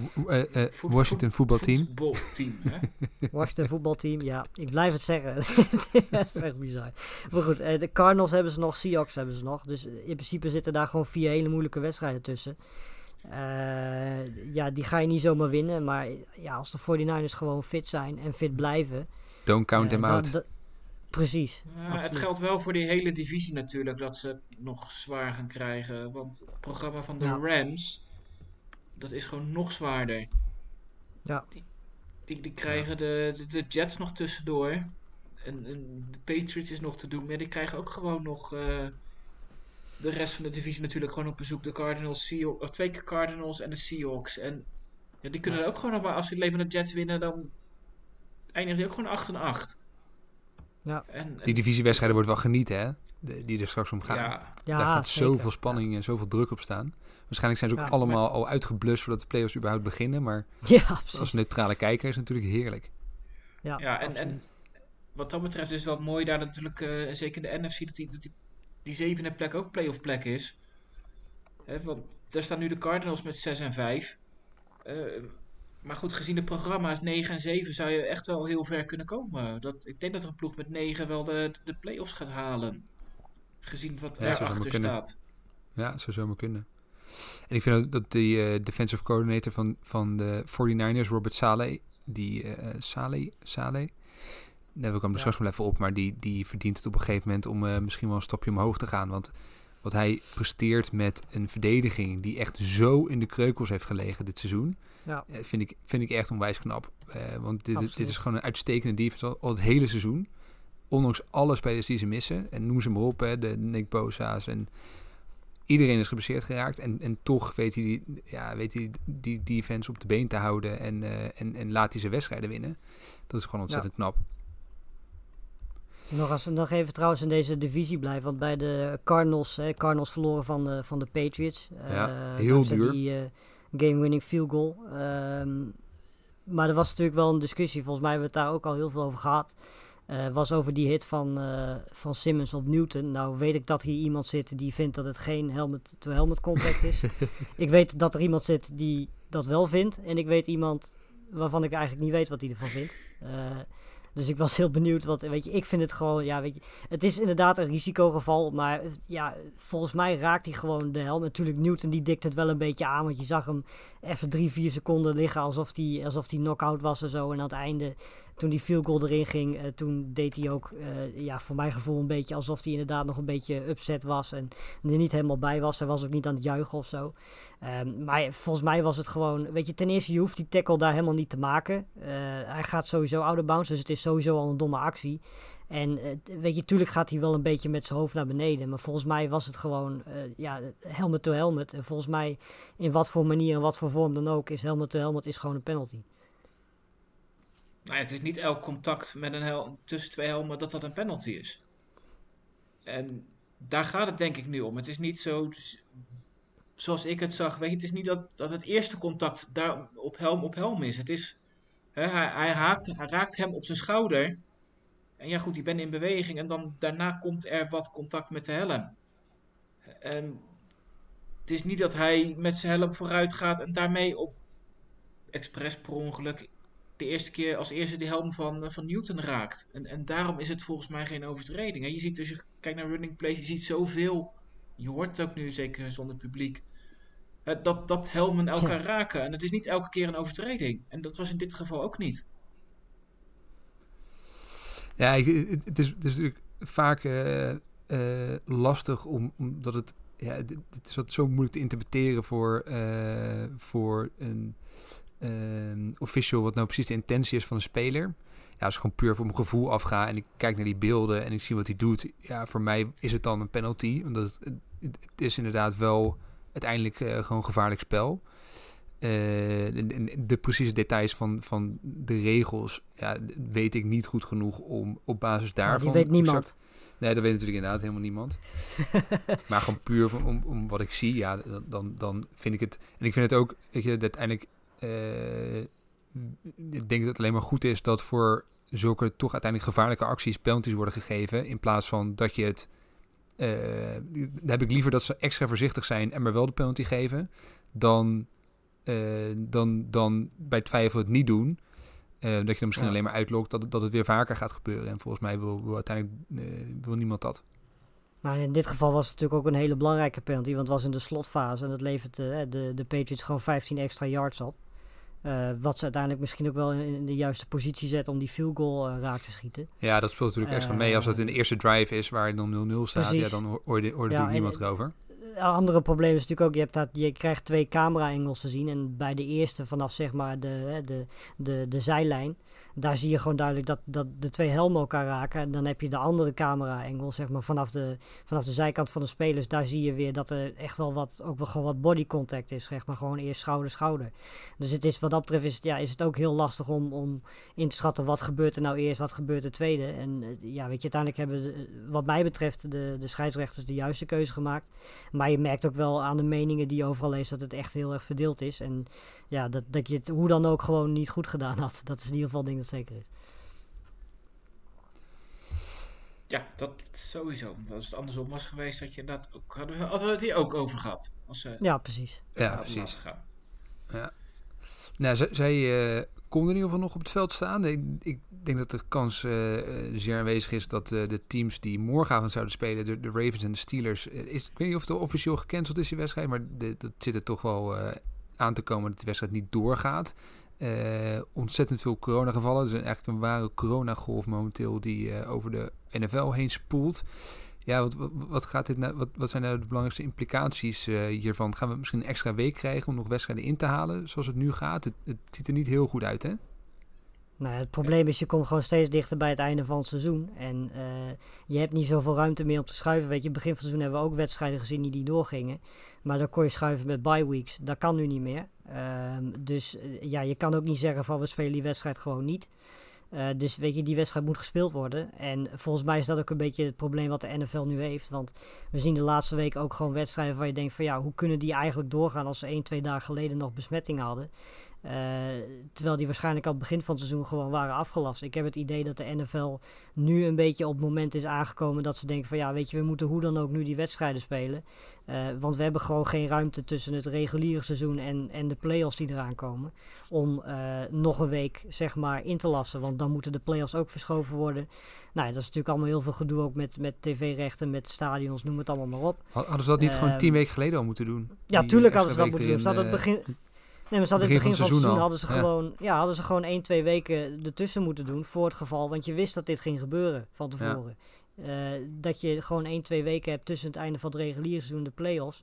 Washington voetbalteam. Voetbalteam, hè? Washington voetbalteam, ja. Ik blijf het zeggen. dat is echt bizar. Maar goed, de Cardinals hebben ze nog, Seahawks hebben ze nog. Dus in principe zitten daar gewoon vier hele moeilijke wedstrijden tussen. Uh, ja, die ga je niet zomaar winnen. Maar ja, als de 49ers gewoon fit zijn en fit blijven. Don't count uh, them out. Precies. Ja, het geldt wel voor die hele divisie natuurlijk dat ze het nog zwaar gaan krijgen. Want het programma van de ja. Rams, dat is gewoon nog zwaarder. Ja. Die, die, die krijgen ja. de, de, de, Jets nog tussendoor. En, en, de Patriots is nog te doen. Maar die krijgen ook gewoon nog... Uh, de rest van de divisie natuurlijk gewoon op bezoek. De Cardinals, Seahawks, twee keer Cardinals en de Seahawks. En ja, die kunnen ja. ook gewoon nog maar, als ze leven de Jets winnen, dan eindigen die ook gewoon 8 en 8. Ja. En, die divisiewedstrijden wordt wel genieten, hè? De, die er straks om gaan. Ja. Ja, Daar gaat zeker. zoveel spanning ja. en zoveel druk op staan. Waarschijnlijk zijn ze ook allemaal maar... al uitgeblust voordat de playoffs überhaupt beginnen. Maar als neutrale kijker is het natuurlijk heerlijk. Ja, ja en, en wat dat betreft is wel mooi daar natuurlijk, uh, zeker in de NFC, dat die, dat die die zevende plek ook playoff plek is. Hè, want daar staan nu de Cardinals met 6 en 5. Eh, maar goed, gezien de programma's 9 en 7 zou je echt wel heel ver kunnen komen. Dat, ik denk dat er een ploeg met 9 wel de, de playoffs gaat halen. Gezien wat Ja, zou erachter zomaar kunnen. staat. Ja, zou zomaar kunnen. En ik vind ook dat die eh, defensive coordinator van, van de 49ers, Robert Saleh, die eh Saleh, Saleh, daar wil ik hem Ja. straks wel even op, maar die, die verdient het op een gegeven moment om eh, misschien wel een stapje omhoog te gaan. Want wat hij presteert met een verdediging die echt zo in de kreukels heeft gelegen dit seizoen, Ja. eh, vind, ik, vind ik echt onwijs knap. Eh, want dit, dit is gewoon een uitstekende defense al, al het hele seizoen. Ondanks alle spelers die ze missen. En noem ze maar op, hè, de Nick Bosa's en iedereen is geblesseerd geraakt. En, en toch weet hij, die, ja, weet hij die defense op de been te houden en, en, en laat hij zijn wedstrijden winnen. Dat is gewoon ontzettend knap. Nog, als, nog even trouwens in deze divisie blijven. Want bij de Cardinals, hè, Cardinals verloren van de, van de Patriots. Ja, Eh, heel duur. Die eh, game-winning field goal. Ehm, maar er was natuurlijk wel een discussie. Volgens mij hebben we het daar ook al heel veel over gehad. Eh, was over die hit van, van Simmons op Newton. Nou weet ik dat hier iemand zit die vindt dat het geen helmet-to-helmet contact is. ik weet dat er iemand zit die dat wel vindt. En ik weet iemand waarvan ik eigenlijk niet weet wat hij ervan vindt. Dus ik was heel benieuwd. Want weet je, ik vind het gewoon, ja, weet je, het is inderdaad een risicogeval. Maar eh, ja, volgens mij raakt hij gewoon de helm. Natuurlijk, Newton die dikt het wel een beetje aan. Want je zag hem even drie, vier seconden liggen alsof hij alsof die knock-out was en zo. En aan het einde, toen die field goal erin ging, eh, toen deed hij ook, eh, ja, voor mijn gevoel een beetje alsof hij inderdaad nog een beetje upset was. En er niet helemaal bij was. Hij was ook niet aan het juichen of zo. Ehm, maar volgens mij was het gewoon, weet je, ten eerste, je hoeft die tackle daar helemaal niet te maken. Eh, hij gaat sowieso out of bounds, dus het is sowieso al een domme actie. En weet je, tuurlijk gaat hij wel een beetje met zijn hoofd naar beneden. Maar volgens mij was het gewoon, ja, helmet to helmet. En volgens mij, in wat voor manier en wat voor vorm dan ook, is helmet to helmet is gewoon een penalty. Nou het is niet elk contact met een hel tussen twee helmen dat dat een penalty is. En daar gaat het denk ik nu om. Het is niet zo, zoals ik het zag, weet je, het is niet dat, dat het eerste contact daar op helm op helm is. Het is, hè, hij, haakt, hij raakt hem op zijn schouder. En ja goed, je bent in beweging en dan daarna komt er wat contact met de helm. En het is niet dat hij met zijn helm vooruit gaat en daarmee op expres per ongeluk de eerste keer als eerste die helm van, eh, van Newton raakt. En, en daarom is het volgens mij geen overtreding. hè. Je ziet dus, je kijkt naar running plays, je ziet zoveel. Je hoort het ook nu, zeker zonder publiek. eh, dat, dat helmen elkaar raken. En het is niet elke keer een overtreding. En dat was in dit geval ook niet. Ja, ik, het, is, het is natuurlijk vaak eh, lastig om, omdat het, ja, het, is wat zo moeilijk te interpreteren voor, voor een official wat nou precies de intentie is van een speler. Ja, als ik gewoon puur voor mijn gevoel afga en ik kijk naar die beelden en ik zie wat hij doet, ja, voor mij is het dan een penalty, omdat het, het, is inderdaad wel uiteindelijk eh, gewoon gevaarlijk spel. Eh, de precieze details van, van de regels ja, weet ik niet goed genoeg om op basis Maar daarvan... die weet niemand. exact- nee, dat weet natuurlijk inderdaad helemaal niemand. maar gewoon puur van, om, om wat ik zie, ja, dan, dan, vind ik het... En ik vind het ook, weet je, uiteindelijk... eh, ik denk dat het alleen maar goed is dat voor zulke toch uiteindelijk gevaarlijke acties penalties worden gegeven. In plaats van dat je het... eh, dan heb ik liever dat ze extra voorzichtig zijn en maar wel de penalty geven. Dan, eh, dan, dan bij twijfel het niet doen. Dat je dan misschien Ja. alleen maar uitlokt dat, het- dat het weer vaker gaat gebeuren. En volgens mij wil, wil uiteindelijk wil niemand dat. Nou, in dit geval was het natuurlijk ook een hele belangrijke penalty, want het was in de slotfase en dat levert de, de Patriots gewoon 15 extra yards op. Eh, wat ze uiteindelijk misschien ook wel in, de juiste positie zet om die field goal eh, raak te schieten. Ja, dat speelt natuurlijk extra mee. Als het in de Eh, eerste drive is waar het dan 0-0 staat, precies. ja, dan hoor- hoor Ja, niemand erover. Een andere probleem is natuurlijk ook, je, hebt dat, je krijgt twee camera-angles te zien. En bij de eerste vanaf zeg maar de, de, de, de zijlijn, daar zie je gewoon duidelijk dat, dat de twee helmen elkaar raken. En dan heb je de andere camera-angle, zeg maar vanaf de, vanaf de zijkant van de spelers. Daar zie je weer dat er echt wel wat, ook wel gewoon wat body contact is. Zeg maar gewoon eerst schouder-schouder. Dus het is, wat dat betreft is het, ja, is het ook heel lastig om, om in te schatten wat gebeurt er nou eerst, wat gebeurt er tweede. En eh, ja, weet je, uiteindelijk hebben wat mij betreft de, de scheidsrechters de juiste keuze gemaakt. Maar je merkt ook wel aan de meningen die je overal leest dat het echt heel erg verdeeld is. En ja, dat, dat je het hoe dan ook gewoon niet goed gedaan had. Dat is in ieder geval een ding dat zeker is. Ja, dat sowieso. Als het andersom was geweest, had je dat ook, hadden we hadden we het hier ook over gehad. Als ze Ja, precies. Ja, precies. gaan. Nou, zij, zij eh, kon in ieder geval nog op het veld staan. Ik, ik denk dat de kans eh, eh, zeer aanwezig is dat eh, de teams die morgenavond zouden spelen, de, de Ravens en de Steelers, is, ik weet niet of het officieel gecanceld is, die wedstrijd, maar de, dat zit er toch wel eh, aan te komen dat de wedstrijd niet doorgaat. Eh, ontzettend veel coronagevallen. Is eigenlijk een ware coronagolf momenteel die eh, over de NFL heen spoelt. Ja, wat, wat, gaat dit nou, wat, wat zijn nou de belangrijkste implicaties eh, hiervan? Gaan we misschien een extra week krijgen om nog wedstrijden in te halen zoals het nu gaat? Het, het ziet er niet heel goed uit, hè? Nou, het probleem is, je komt gewoon steeds dichter bij het einde van het seizoen. En eh, je hebt niet zoveel ruimte meer om te schuiven. Weet je, begin van het seizoen hebben we ook wedstrijden gezien die niet doorgingen. Maar dan kon je schuiven met bye weeks. Dat kan nu niet meer. Ehm, dus eh, ja, je kan ook niet zeggen van we spelen die wedstrijd gewoon niet. Eh, dus weet je, die wedstrijd moet gespeeld worden. En volgens mij is dat ook een beetje het probleem wat de NFL nu heeft. Want we zien de laatste week ook gewoon wedstrijden waar je denkt van ja, hoe kunnen die eigenlijk doorgaan als ze 1, 2 dagen geleden nog besmettingen hadden. Eh, terwijl die waarschijnlijk aan het begin van het seizoen gewoon waren afgelast. Ik heb het idee dat de NFL nu een beetje op het moment is aangekomen dat ze denken van ja, weet je, we moeten hoe dan ook nu die wedstrijden spelen. Eh, want we hebben gewoon geen ruimte tussen het reguliere seizoen en, en de play-offs die eraan komen. Om eh, nog een week zeg maar in te lassen. Want dan moeten de play-offs ook verschoven worden. Nou, dat is natuurlijk allemaal heel veel gedoe ook met, met tv-rechten, met stadions, noem het allemaal maar op. Hadden ze dat niet gewoon Ehm, tien weken geleden al moeten doen? Ja, tuurlijk hadden ze dat moeten doen. Ze hadden het begin... Nee, maar ze hadden begin het begin van van het seizoen hadden ze, Ja. gewoon, ja, hadden ze gewoon 1, 2 weken ertussen moeten doen voor het geval. Want je wist dat dit ging gebeuren van tevoren. Eh, dat je gewoon 1, 2 weken hebt tussen het einde van het reguliere seizoen, de play-offs.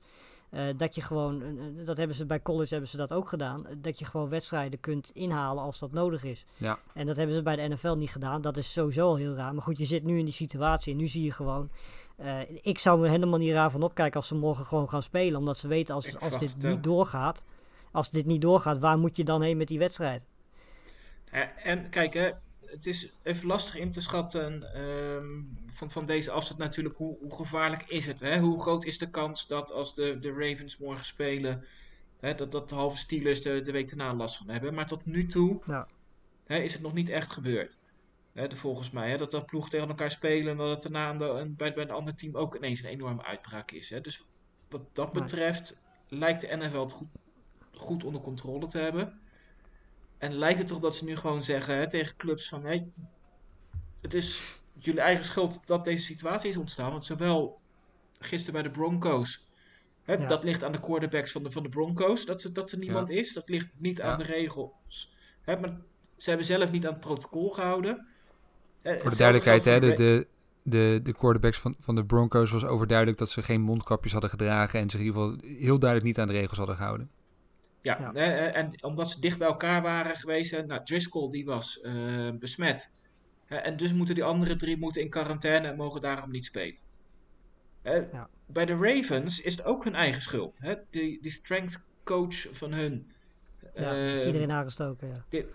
Eh, dat je gewoon, dat hebben ze bij college hebben ze dat ook gedaan. Dat je gewoon wedstrijden kunt inhalen als dat nodig is. Ja. En dat hebben ze bij de NFL niet gedaan. Dat is sowieso al heel raar. Maar goed, je zit nu in die situatie en nu zie je gewoon. eh, ik zou me helemaal niet raar van opkijken als ze morgen gewoon gaan spelen. Omdat ze weten als, Ik als dit niet doorgaat. Als dit niet doorgaat, waar moet je dan heen met die wedstrijd? En kijk, hè, het is even lastig in te schatten ehm, van, van deze afstand natuurlijk. Hoe, hoe gevaarlijk is het? Hè? Hoe groot is de kans dat als de, de Ravens morgen spelen, hè, dat, dat de halve Steelers de, de week daarna last van hebben? Maar tot nu toe Ja. hè, is het nog niet echt gebeurd. Hè, de, volgens mij, hè, dat dat ploeg tegen elkaar spelen en dat het daarna de, bij, bij een ander team ook ineens een enorme uitbraak is. Hè? Dus wat dat betreft lijkt de NFL het goed, goed onder controle te hebben. En lijkt het toch dat ze nu gewoon zeggen hè, tegen clubs van... Hey, het is jullie eigen schuld dat deze situatie is ontstaan. Want zowel gisteren bij de Broncos... Hè, Ja. Dat ligt aan de quarterbacks van de, van de Broncos. Dat, ze- dat er niemand is. Dat ligt niet Ja. aan de regels. Hè, maar ze hebben zelf niet aan het protocol gehouden. Hè, Voor de duidelijkheid, hè, de, de, de, de quarterbacks van, van de Broncos was overduidelijk dat ze geen mondkapjes hadden gedragen en zich in ieder geval heel duidelijk niet aan de regels hadden gehouden. Ja, Ja. hè, hè, en omdat ze dicht bij elkaar waren geweest. Nou, Driscoll die was eh, besmet. En dus moeten die andere drie moeten in quarantaine en mogen daarom niet spelen. Ja. Bij de Ravens is het ook hun eigen schuld. Hè? Die, die strength coach van hun. Ja, heeft eh, iedereen aangestoken. Ja. dit,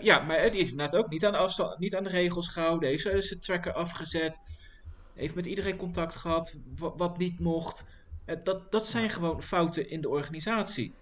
ja, maar die is inderdaad ook niet aan, de afstand, niet aan de regels gehouden. Heeft zijn tracker afgezet. Heeft met iedereen contact gehad. Wat, wat niet mocht. Dat, dat zijn gewoon fouten in de organisatie.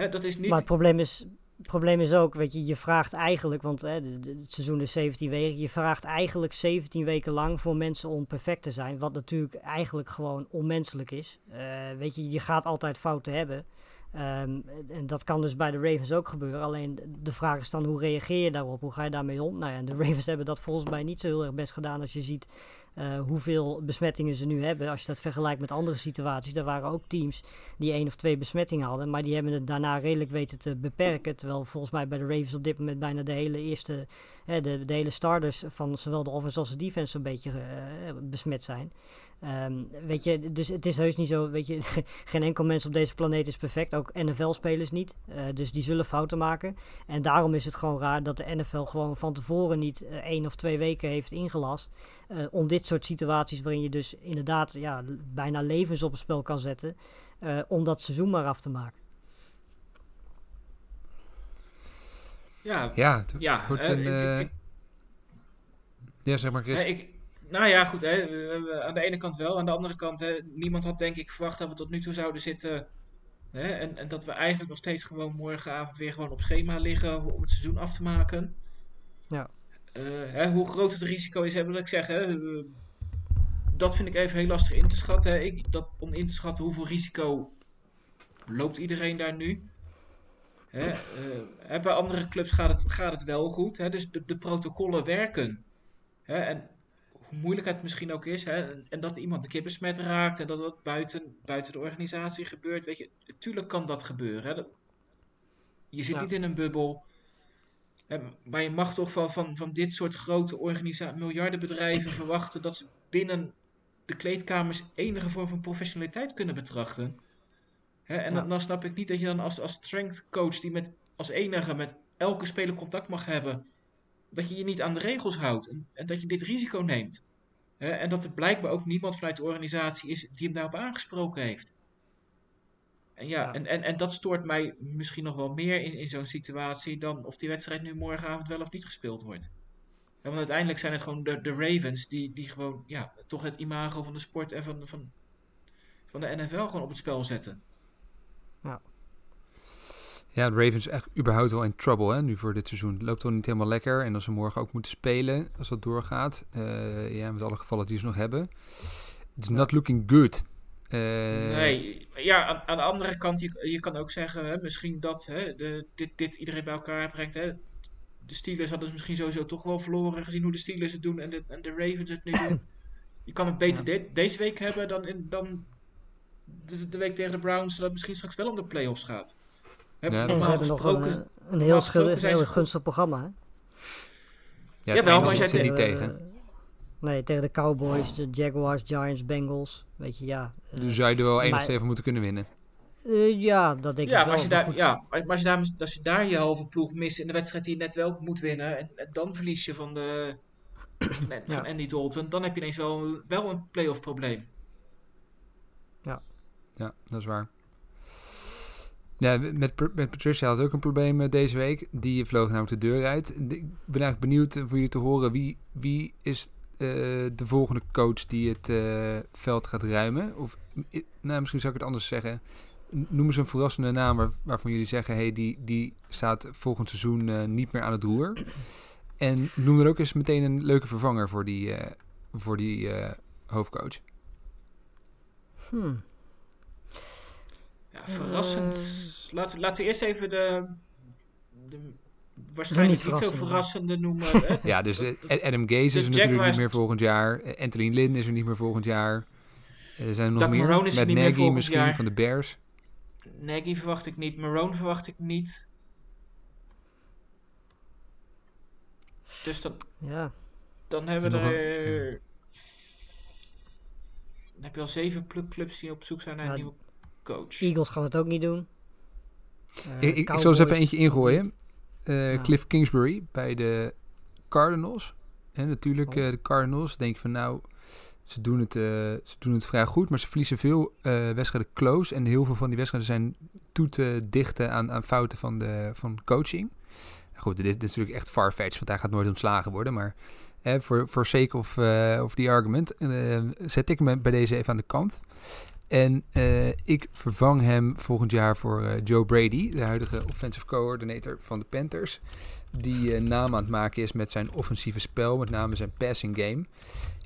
Hè, dat is niet. Maar het probleem is, probleem is ook, weet je, je vraagt eigenlijk, want hè, het seizoen is 17 weken, je vraagt eigenlijk 17 weken lang voor mensen om perfect te zijn, wat natuurlijk eigenlijk gewoon onmenselijk is. Eh, weet je, je gaat altijd fouten hebben. Ehm, en dat kan dus bij de Ravens ook gebeuren. Alleen de vraag is dan hoe reageer je daarop? Hoe ga je daarmee om? Nou ja, de Ravens hebben dat volgens mij niet zo heel erg best gedaan als je ziet eh, hoeveel besmettingen ze nu hebben. Als je dat vergelijkt met andere situaties. Er waren ook teams die één of twee besmettingen hadden. Maar die hebben het daarna redelijk weten te beperken. Terwijl volgens mij bij de Ravens op dit moment bijna de hele eerste, hè, de, de hele starters van zowel de offense als de defense een beetje eh, besmet zijn. Ehm, weet je, dus het is heus niet zo, weet je, geen enkel mens op deze planeet is perfect, ook NFL-spelers niet. Eh, dus die zullen fouten maken. En daarom is het gewoon raar dat de NFL gewoon van tevoren niet eh, één of twee weken heeft ingelast. eh, om dit soort situaties waarin je dus inderdaad ja, bijna levens op het spel kan zetten, eh, om dat seizoen maar af te maken. ja, Ja, het ja, wordt hè, een... ik- eh, ik- ja, zeg maar Chris. ik, nou ja, goed. Hè, aan de ene kant wel. Aan de andere kant, hè, niemand had denk ik verwacht dat we tot nu toe zouden zitten. Hè, en, en dat we eigenlijk nog steeds gewoon morgenavond weer gewoon op schema liggen om het seizoen af te maken. Ja. Eh, hè, hoe groot het risico is, hè, wil ik zeggen. dat vind ik even heel lastig in te schatten. hè. Ik, dat, om in te schatten hoeveel risico loopt iedereen daar nu. Hè, eh, hè, bij andere clubs gaat het, gaat het wel goed. Hè, dus de, de protocollen werken. Hè, en hoe moeilijk het misschien ook is. Hè, en, dat iemand een keer besmet raakt. En dat dat buiten, buiten de organisatie gebeurt. Weet je, tuurlijk kan dat gebeuren. Hè. Dat- je zit Ja. niet in een bubbel. Hè, maar je mag toch van, van, van dit soort grote organisaties, miljardenbedrijven verwachten dat ze binnen de kleedkamers enige vorm van professionaliteit kunnen betrachten. Hè, en Ja. dan, dan snap ik niet dat je dan als, als strength coach die met, als enige met elke speler contact mag hebben, dat je je niet aan de regels houdt en, en dat je dit risico neemt. Hè, en dat er blijkbaar ook niemand vanuit de organisatie is die hem daarop aangesproken heeft. En ja, Ja. En, en, en dat stoort mij misschien nog wel meer in, in zo'n situatie dan of die wedstrijd nu morgenavond wel of niet gespeeld wordt. Ja, want uiteindelijk zijn het gewoon de, de Ravens die, die gewoon ja, toch het imago van de sport en van, van, van de NFL gewoon op het spel zetten. Ja, de Ravens echt überhaupt wel in trouble hè, nu voor dit seizoen. Het loopt toch niet helemaal lekker. En als ze morgen ook moeten spelen, als dat doorgaat. eh, ja, met alle gevallen die ze nog hebben. It's not looking good. Eh, nee, ja, aan, aan de andere kant, je, je kan ook zeggen, hè, misschien dat hè, de, dit, dit iedereen bij elkaar brengt. Hè. De Steelers hadden ze misschien sowieso toch wel verloren, gezien hoe de Steelers het doen en de, en de Ravens het nu doen. Je kan het beter de- deze week hebben dan, in, dan de, de week tegen de Browns, dat het misschien straks wel om de playoffs gaat. Hè, Ja, En normaal ze hebben nog een, een heel, schuldig, heel gunstig programma. Hè? Ja, Jawel, het maar jij zit niet Tegen de- tegen. Nee, tegen de Cowboys, de Jaguars, Giants, Bengals. Weet je, ja. eh, Dus zou je er wel één of twee van moeten kunnen winnen. eh, ja, dat denk Ja, ik maar wel. als je, maar daar, ja, maar als je, daar, als je daar je halve ploeg mist in de wedstrijd die je net wel moet winnen, en, en dan verlies je van, de, van, van Ja. Andy Dalton, dan heb je ineens wel, wel een playoff probleem. Ja, dat is waar. Ja, met, met Patricia had ook een probleem eh, deze week. Die vloog namelijk de deur uit. Ik ben eigenlijk benieuwd eh, voor jullie te horen. Wie, wie is eh, de volgende coach die het veld gaat ruimen? Of, nou, misschien zou ik het anders zeggen. Noem eens een verrassende naam waar- waarvan jullie zeggen... Hey, die, die staat volgend seizoen niet meer aan het roer. En noem er ook eens meteen een leuke vervanger voor die, voor die hoofdcoach. Hmm. Ja, verrassend. Eh. Laten, we- laten we eerst even de, de waarschijnlijk niet niet, zo verrassende. noemen. hè. Ja, dus eh, Adam Gaze is er natuurlijk Jaguars- niet meer volgend jaar. Eh, Anthony Lynn is er niet meer volgend jaar. Eh, Er zijn er nog Doug meer. Is er Met niet meer Nagy volgend misschien jaar. van de Bears. Nagy verwacht ik niet, Marone verwacht ik niet. Dus dan, Ja, dan hebben we er... Dan heb je al zeven clubs die op zoek zijn naar een nieuwe coach. Eagles gaan het ook niet doen. Eh, ik, ik, ik zal eens even eentje ingooien. Eh, Ja. Cliff Kingsbury bij de Cardinals. En natuurlijk Oh. eh, de Cardinals. Denk van nou, ze doen, het, eh, ze doen het vrij goed. Maar ze verliezen veel eh, wedstrijden close. En heel veel van die wedstrijden zijn toe te dichten aan, aan fouten van, de, van coaching. Nou Goed, dit, dit is natuurlijk echt farfetched, want hij gaat nooit ontslagen worden. Maar voor, voor sake of, eh, of die argument eh, zet ik hem bij deze even aan de kant. En eh, ik vervang hem volgend jaar voor eh, Joe Brady, de huidige offensive coordinator van de Panthers. Die eh, naam aan het maken is met zijn offensieve spel, met name zijn passing game.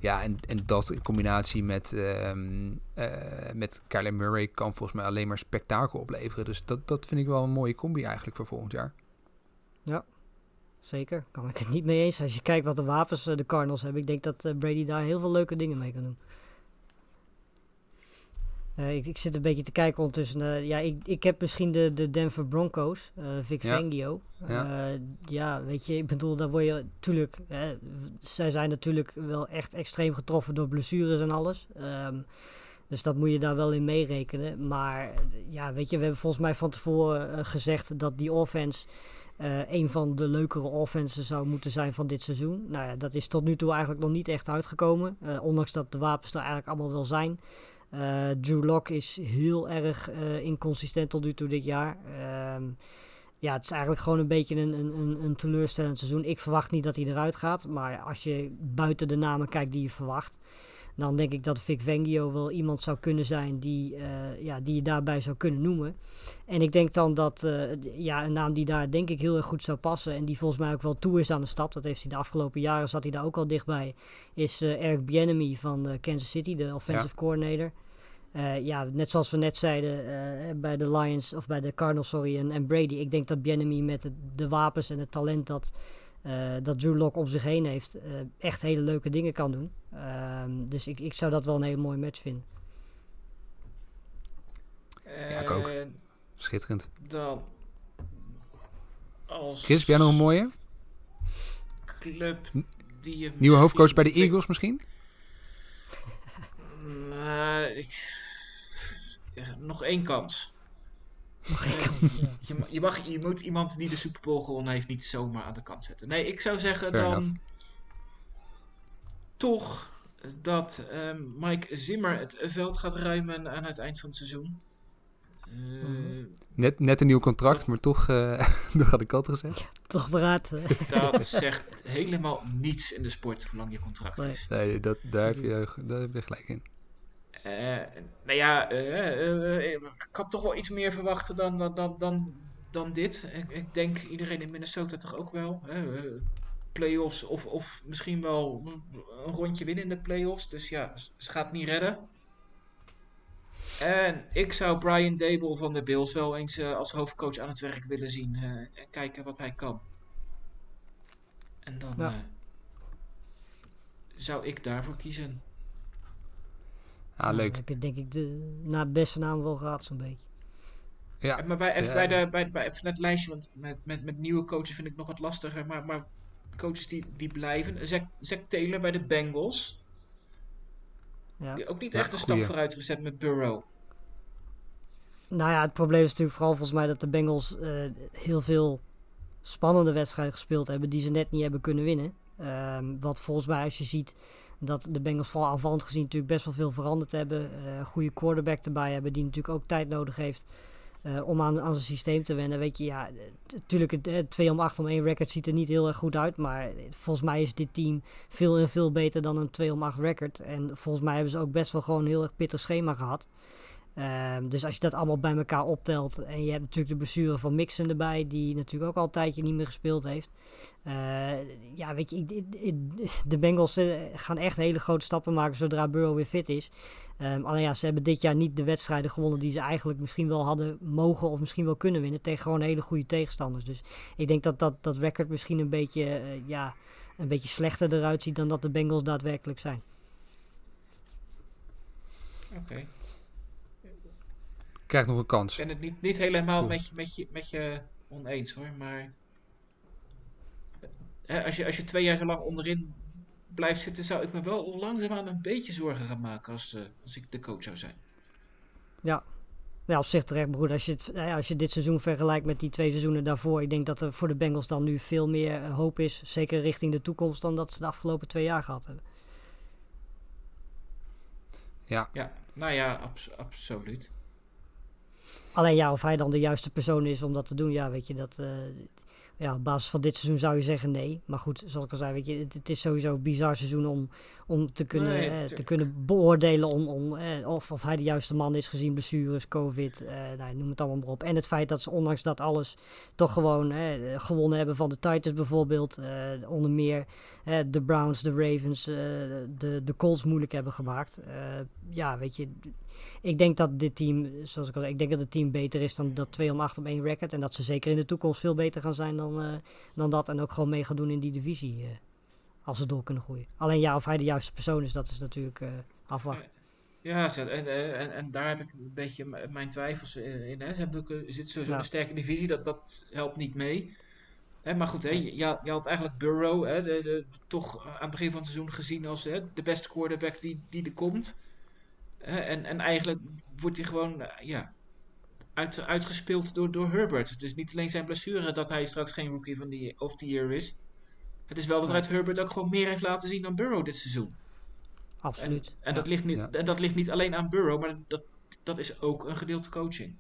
Ja, en, en dat in combinatie met, ehm eh, met Kyler Murray kan volgens mij alleen maar spektakel opleveren. Dus dat, dat vind ik wel een mooie combi eigenlijk voor volgend jaar. Zeker, kan ik het niet mee eens. Als je kijkt wat de wapens de Cardinals hebben, ik denk dat Brady daar heel veel leuke dingen mee kan doen. Eh, ik, ik zit een beetje te kijken ondertussen. ja, ik, ik heb misschien de, de Denver Broncos, eh Vic Ja. Fangio. Ja. Eh, ja, weet je, ik bedoel, daar word je natuurlijk... zij zijn natuurlijk wel echt extreem getroffen door blessures en alles. Ehm, dus dat moet je daar wel in meerekenen. Maar ja, weet je, we hebben volgens mij van tevoren gezegd dat die offense een van de leukere offenses zou moeten zijn van dit seizoen. Nou ja, dat is tot nu toe eigenlijk nog niet echt uitgekomen. Ondanks dat de wapens er eigenlijk allemaal wel zijn. Eh, Drew Lock is heel erg eh, inconsistent tot nu toe dit jaar. Ehm, ja, het is eigenlijk gewoon een beetje een, een, een, teleurstellend seizoen. Ik verwacht niet dat hij eruit gaat. Maar als je buiten de namen kijkt die je verwacht. dan denk ik dat Vic Vengio wel iemand zou kunnen zijn die, eh, ja, die je daarbij zou kunnen noemen. En ik denk dan dat ja, een naam die daar denk ik heel erg goed zou passen en die volgens mij ook wel toe is aan de stap, dat heeft hij de afgelopen jaren, zat hij daar ook al dichtbij, is uh, Eric Bieniemy van Kansas City, de offensive coordinator. Ja, net zoals we net zeiden bij de Lions, of bij de Cardinals, sorry, en, en Brady. Ik denk dat Bieniemy met de, de wapens en het talent dat uh, dat Drew Lock om zich heen heeft, uh, echt hele leuke dingen kan doen. Uh, dus ik, ik zou dat wel een hele mooie match vinden. Ja, ik ook. Schitterend. Dan als Chris, heb jij nog een mooie? Club die je Nieuwe hoofdcoach bij de Eagles misschien? Nou, ik... ja, nog één kans. je, je, mag, je moet iemand die de Super Bowl gewonnen heeft niet zomaar aan de kant zetten. Nee, ik zou zeggen Fair dan enough. toch dat ehm, Mike Zimmer het veld gaat ruimen aan het eind van het seizoen. Eh, Mhm. Net, net een nieuw contract, maar toch eh door aan de kant gezet. Toch eh. dat zegt helemaal niets in de sport, hoe lang je contract Nee. is. Nee, dat, daar, heb je, daar heb je gelijk in. Eh, nou ja, eh, eh, eh, ik had toch wel iets meer verwachten dan, dan, dan, dan, dan dit. Ik, ik denk iedereen in Minnesota toch ook wel. Eh, playoffs of, of misschien wel een rondje winnen in de playoffs. Dus ja, ze gaat niet redden. En ik zou Brian Dable van de Bills wel eens eh, als hoofdcoach aan het werk willen zien. eh, en kijken wat hij kan. En dan Ja. eh, zou ik daarvoor kiezen. Ah, Nou, leuk. Dan heb je denk ik de na beste naam wel gehad zo'n beetje. Ja, Maar bij, even Ja. bij, de, bij, bij even het lijstje, want met, met, met nieuwe coaches vind ik nog wat lastiger. Maar, maar coaches die, die blijven. Zack, Zack Taylor bij de Bengals. Ja. Die ook niet Ja, echt een stap vooruit gezet met Burrow. Nou ja, het probleem is natuurlijk vooral volgens mij dat de Bengals eh, heel veel spannende wedstrijden gespeeld hebben die ze net niet hebben kunnen winnen. Ehm, wat volgens mij als je ziet dat de Bengals vooral aanvallend gezien natuurlijk best wel veel veranderd hebben. eh, een goede quarterback erbij hebben die natuurlijk ook tijd nodig heeft eh, om aan, aan zijn systeem te wennen. Weet je, ja, natuurlijk het eh, 2 om 8 om 1 record ziet er niet heel erg goed uit. Maar volgens mij is dit team veel en veel beter dan een 2 om 8 record. En volgens mij hebben ze ook best wel gewoon een heel erg pittig schema gehad. Ehm, dus als je dat allemaal bij elkaar optelt en je hebt natuurlijk de blessure van Mixon erbij, die natuurlijk ook al een tijdje niet meer gespeeld heeft. Eh, ja, weet je, ik- de Bengals eh, gaan echt hele grote stappen maken zodra Burrow weer fit is. Ehm, alleen ja, ze hebben dit jaar niet de wedstrijden gewonnen die ze eigenlijk misschien wel hadden mogen of misschien wel kunnen winnen tegen gewoon hele goede tegenstanders. Dus ik denk dat dat, dat record misschien een beetje, eh, ja, een beetje slechter eruit ziet dan dat de Bengals daadwerkelijk zijn. Oké. Krijgt nog een kans. Ik ben het niet, niet helemaal Cool. met, je, met, je, met je oneens hoor. Maar hè, als, je, als je twee jaar zo lang onderin blijft zitten, zou ik me wel langzaamaan een beetje zorgen gaan maken als, eh, als ik de coach zou zijn. Ja, op zich terecht. Maar goed, als je, het, nou ja, als je dit seizoen vergelijkt met die twee seizoenen daarvoor. Ik denk dat er voor de Bengals dan nu veel meer eh, hoop is. Zeker richting de toekomst dan dat ze de afgelopen twee jaar gehad hebben. Ja, Ja, nou ja, abs- absoluut. Alleen ja, of hij dan de juiste persoon is om dat te doen. Ja, weet je, dat... eh, ja, op basis van dit seizoen zou je zeggen nee. Maar goed, zoals ik al zei, weet je, het, het is sowieso een bizar seizoen om, om te, kunnen, Nee, eh, te kunnen beoordelen om, om, eh, of, of hij de juiste man is gezien blessures, covid, eh, nou, noem het allemaal maar op. En het feit dat ze ondanks dat alles toch gewoon gewonnen hebben van de Titans bijvoorbeeld. onder meer de Browns, de Ravens, de, de Colts moeilijk hebben gemaakt. Ja, weet je, ik denk dat dit team, zoals ik al zei, ik denk dat het team beter is dan dat 2 om 8 om 1 record. En dat ze zeker in de toekomst veel beter gaan zijn dan, dan dat. En ook gewoon mee gaan doen in die divisie. Als ze door kunnen groeien. Alleen ja, of hij de juiste persoon is, dat is natuurlijk eh, afwachten. Ja, en, eh, en, en daar heb ik een beetje mijn twijfels eh, in. Hè. Ze hebben ook, zit sowieso Ja. een sterke divisie, dat, dat helpt niet mee. Hè, maar goed, hè, je, je had- eigenlijk Burrow, hè, de, de, toch aan het begin van het seizoen gezien als hè, de beste quarterback die, die er komt. Hè, en, en eigenlijk wordt hij gewoon ja, uit, uitgespeeld door, door Herbert. Dus niet alleen zijn blessure dat hij straks geen rookie van the, of the year is. Het is wel dat uit Herbert ook gewoon meer heeft laten zien dan Burrow dit seizoen. Absoluut. En, en, Ja. dat ligt niet, Ja. en dat ligt niet alleen aan Burrow, maar dat, dat is ook een gedeelte coaching.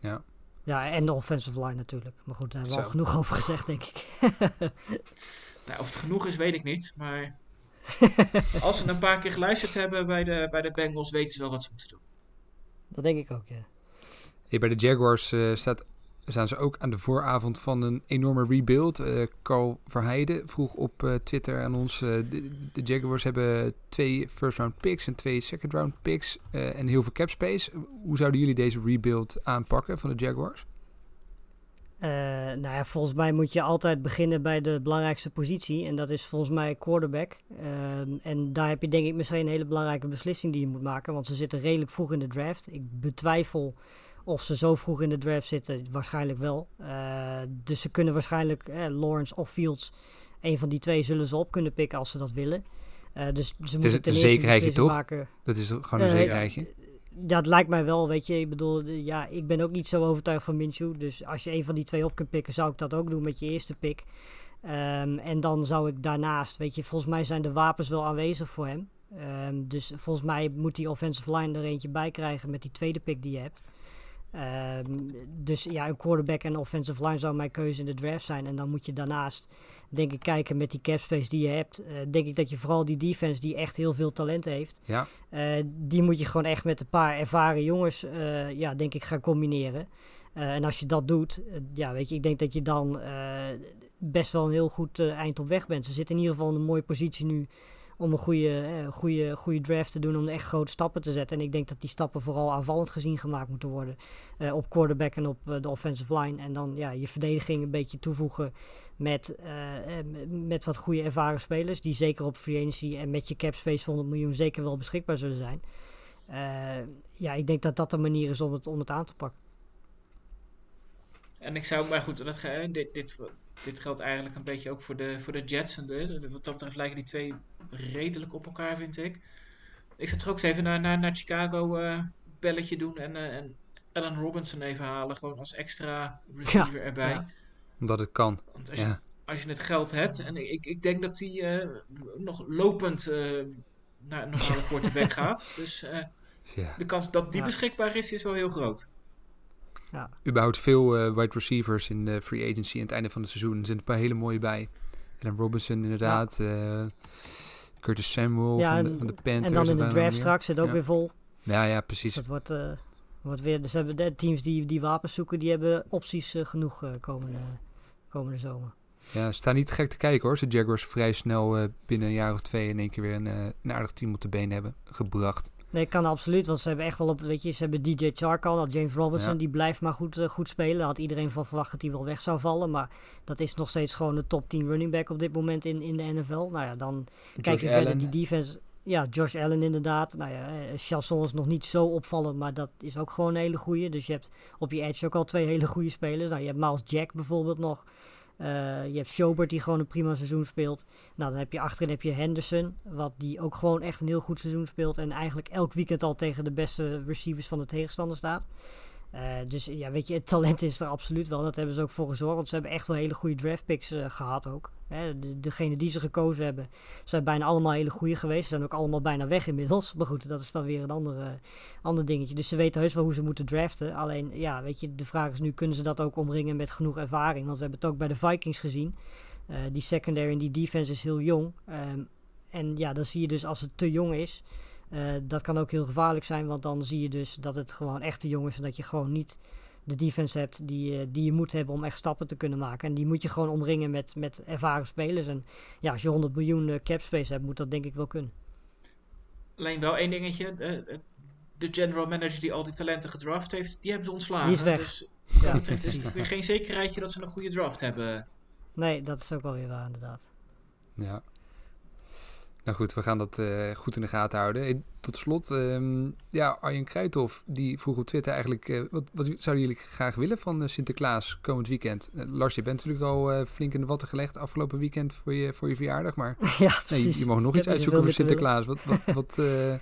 ja. Ja, en de offensive line natuurlijk. Maar goed, daar hebben we al genoeg over gezegd, denk ik. Nou, of het genoeg is, weet ik niet. Maar Als ze een paar keer geluisterd hebben bij de, bij de Bengals, weten ze wel wat ze moeten doen. Dat denk ik ook, ja. Hey, bij de Jaguars eh, staat, staan ze ook aan de vooravond van een enorme rebuild. Eh, Carl Verheijden vroeg op eh, Twitter aan ons... eh, de, Jaguars hebben twee first round picks en twee second round picks... en heel veel cap space. Hoe zouden jullie deze rebuild aanpakken van de Jaguars? Nou ja, volgens mij moet je altijd beginnen bij de belangrijkste positie. En dat is volgens mij quarterback. En daar heb je denk ik misschien een hele belangrijke beslissing die je moet maken. Want ze zitten redelijk vroeg in de draft. Ik betwijfel of ze zo vroeg in de draft zitten. Waarschijnlijk wel. Eh, dus ze kunnen waarschijnlijk eh, Lawrence of Fields. Een van die twee zullen ze op kunnen pikken als ze dat willen. Eh, dus ze moeten een ten eerste zekerheidje, beslissing toch? maken. Dat is gewoon een Eh, zekerheidje. Dat lijkt mij wel, weet je. Ik bedoel, ja, ik ben ook niet zo overtuigd van Minshew. Dus als je een van die twee op kunt pikken, zou ik dat ook doen met je eerste pick. Ehm, en dan zou ik daarnaast, weet je, volgens mij zijn de wapens wel aanwezig voor hem. Ehm, dus volgens mij moet die offensive line er eentje bij krijgen met die tweede pick die je hebt. Ehm, dus ja, een quarterback en offensive line zou mijn keuze in de draft zijn. En dan moet je daarnaast, denk ik, kijken met die cap space die je hebt. eh, denk ik dat je vooral die defense, die echt heel veel talent heeft, Ja, eh, die moet je gewoon echt met een paar ervaren jongens, eh, ja, denk ik, gaan combineren. En als je dat doet, ja, weet je, ik denk dat je dan best wel een heel goed eind op weg bent. Ze zitten in ieder geval in een mooie positie nu om een goede, eh, goede, goede draft te doen, om echt grote stappen te zetten. En ik denk dat die stappen vooral aanvallend gezien gemaakt moeten worden. eh, op quarterback en op eh, de offensive line. En dan ja, je verdediging een beetje toevoegen met, eh, met wat goede ervaren spelers. Die zeker op free agency en met je cap space van 100 miljoen zeker wel beschikbaar zullen zijn. Ja, ik denk dat dat de manier is om het, om het aan te pakken. En ik zou, maar goed, dat, dit, dit, dit geldt eigenlijk een beetje ook voor de, voor de Jets. En de, wat dat betreft lijken die twee redelijk op elkaar, vind ik. Ik zou toch ook eens even naar, naar, naar Chicago eh belletje doen en, eh, en Allen Robinson even halen. Gewoon als extra receiver erbij. ja. omdat het kan. Want als je, als je het geld hebt, en ik, ik denk dat die eh, nog lopend naar een normale quarterback gaat. Dus Ja. de kans dat die beschikbaar is, is wel heel groot. Überhaupt veel eh, wide receivers in de free agency aan het einde van het seizoen. Er zitten een paar hele mooie bij. En Robinson inderdaad. eh, Curtis Samuel Ja, van, de, van de Panthers. En dan in de draft straks zit ook Ja. weer vol. Ja, ja, Dus precies. dat wordt, eh, wordt weer. Dus hebben de teams die, die wapens zoeken, die hebben opties genoeg komende, komende zomer. Ja, sta niet gek te kijken hoor. De Jaguars vrij snel binnen een jaar of twee in één keer weer een, een aardig team op de been hebben gebracht. Nee, kan absoluut. Want ze hebben echt wel op, weet je, ze hebben DJ nou, James Robinson, Ja. die blijft maar goed, eh, goed spelen. Daar had iedereen van verwacht dat hij wel weg zou vallen. Maar dat is nog steeds gewoon de top 10 running back op dit moment in, in de NFL. Nou ja, dan kijk je verder die defense. Ja, Josh Allen inderdaad. Nou ja, eh, Chasson is nog niet zo opvallend, maar dat is ook gewoon een hele goeie. Dus je hebt op je edge ook al twee hele goede spelers. Nou, je hebt Miles Jack bijvoorbeeld nog. Eh, je hebt Schobert die gewoon een prima seizoen speelt. Nou, dan heb je achterin heb je Henderson, wat die ook gewoon echt een heel goed seizoen speelt. En eigenlijk elk weekend al tegen de beste receivers van de tegenstander staat. Eh, dus ja, weet je, het talent is er absoluut wel. Dat hebben ze ook voor gezorgd. Want ze hebben echt wel hele goede draft picks eh, gehad ook. Hè, de, degene die ze gekozen hebben, zijn bijna allemaal hele goede geweest. Ze zijn ook allemaal bijna weg inmiddels. Maar goed, dat is dan weer een andere, ander dingetje. Dus ze weten heus wel hoe ze moeten draften. Alleen, ja, weet je, de vraag is nu, kunnen ze dat ook omringen met genoeg ervaring? Want we hebben het ook bij de Vikings gezien. Eh, die secondary en die defense is heel jong. Ehm, en ja, dan zie je dus als het te jong is, eh, dat kan ook heel gevaarlijk zijn. Want dan zie je dus dat het gewoon echt te jong is en dat je gewoon niet de defense hebt die, eh, die je moet hebben om echt stappen te kunnen maken. En die moet je gewoon omringen met, met ervaren spelers. En ja, als je 100 miljoen eh, cap space hebt, moet dat denk ik wel kunnen. Alleen wel één dingetje. eh, de general manager die al die talenten gedraft heeft, die hebben ze ontslagen. Die is weg. Dus dat betreft is het weer geen zekerheidje dat ze een goede draft hebben. Nee, dat is ook wel weer waar inderdaad. Ja. Nou goed, we gaan dat eh, goed in de gaten houden. Hey, tot slot, ehm, ja, Arjen Kruithof, die vroeg op Twitter eigenlijk... eh, wat, wat zouden jullie graag willen van eh, Sinterklaas komend weekend? Lars, je bent natuurlijk al eh, flink in de watten gelegd afgelopen weekend voor je, voor je verjaardag. Maar ja, nee, je, je mag nog iets uitzoeken voor Sinterklaas. Wat, wat, wat, eh,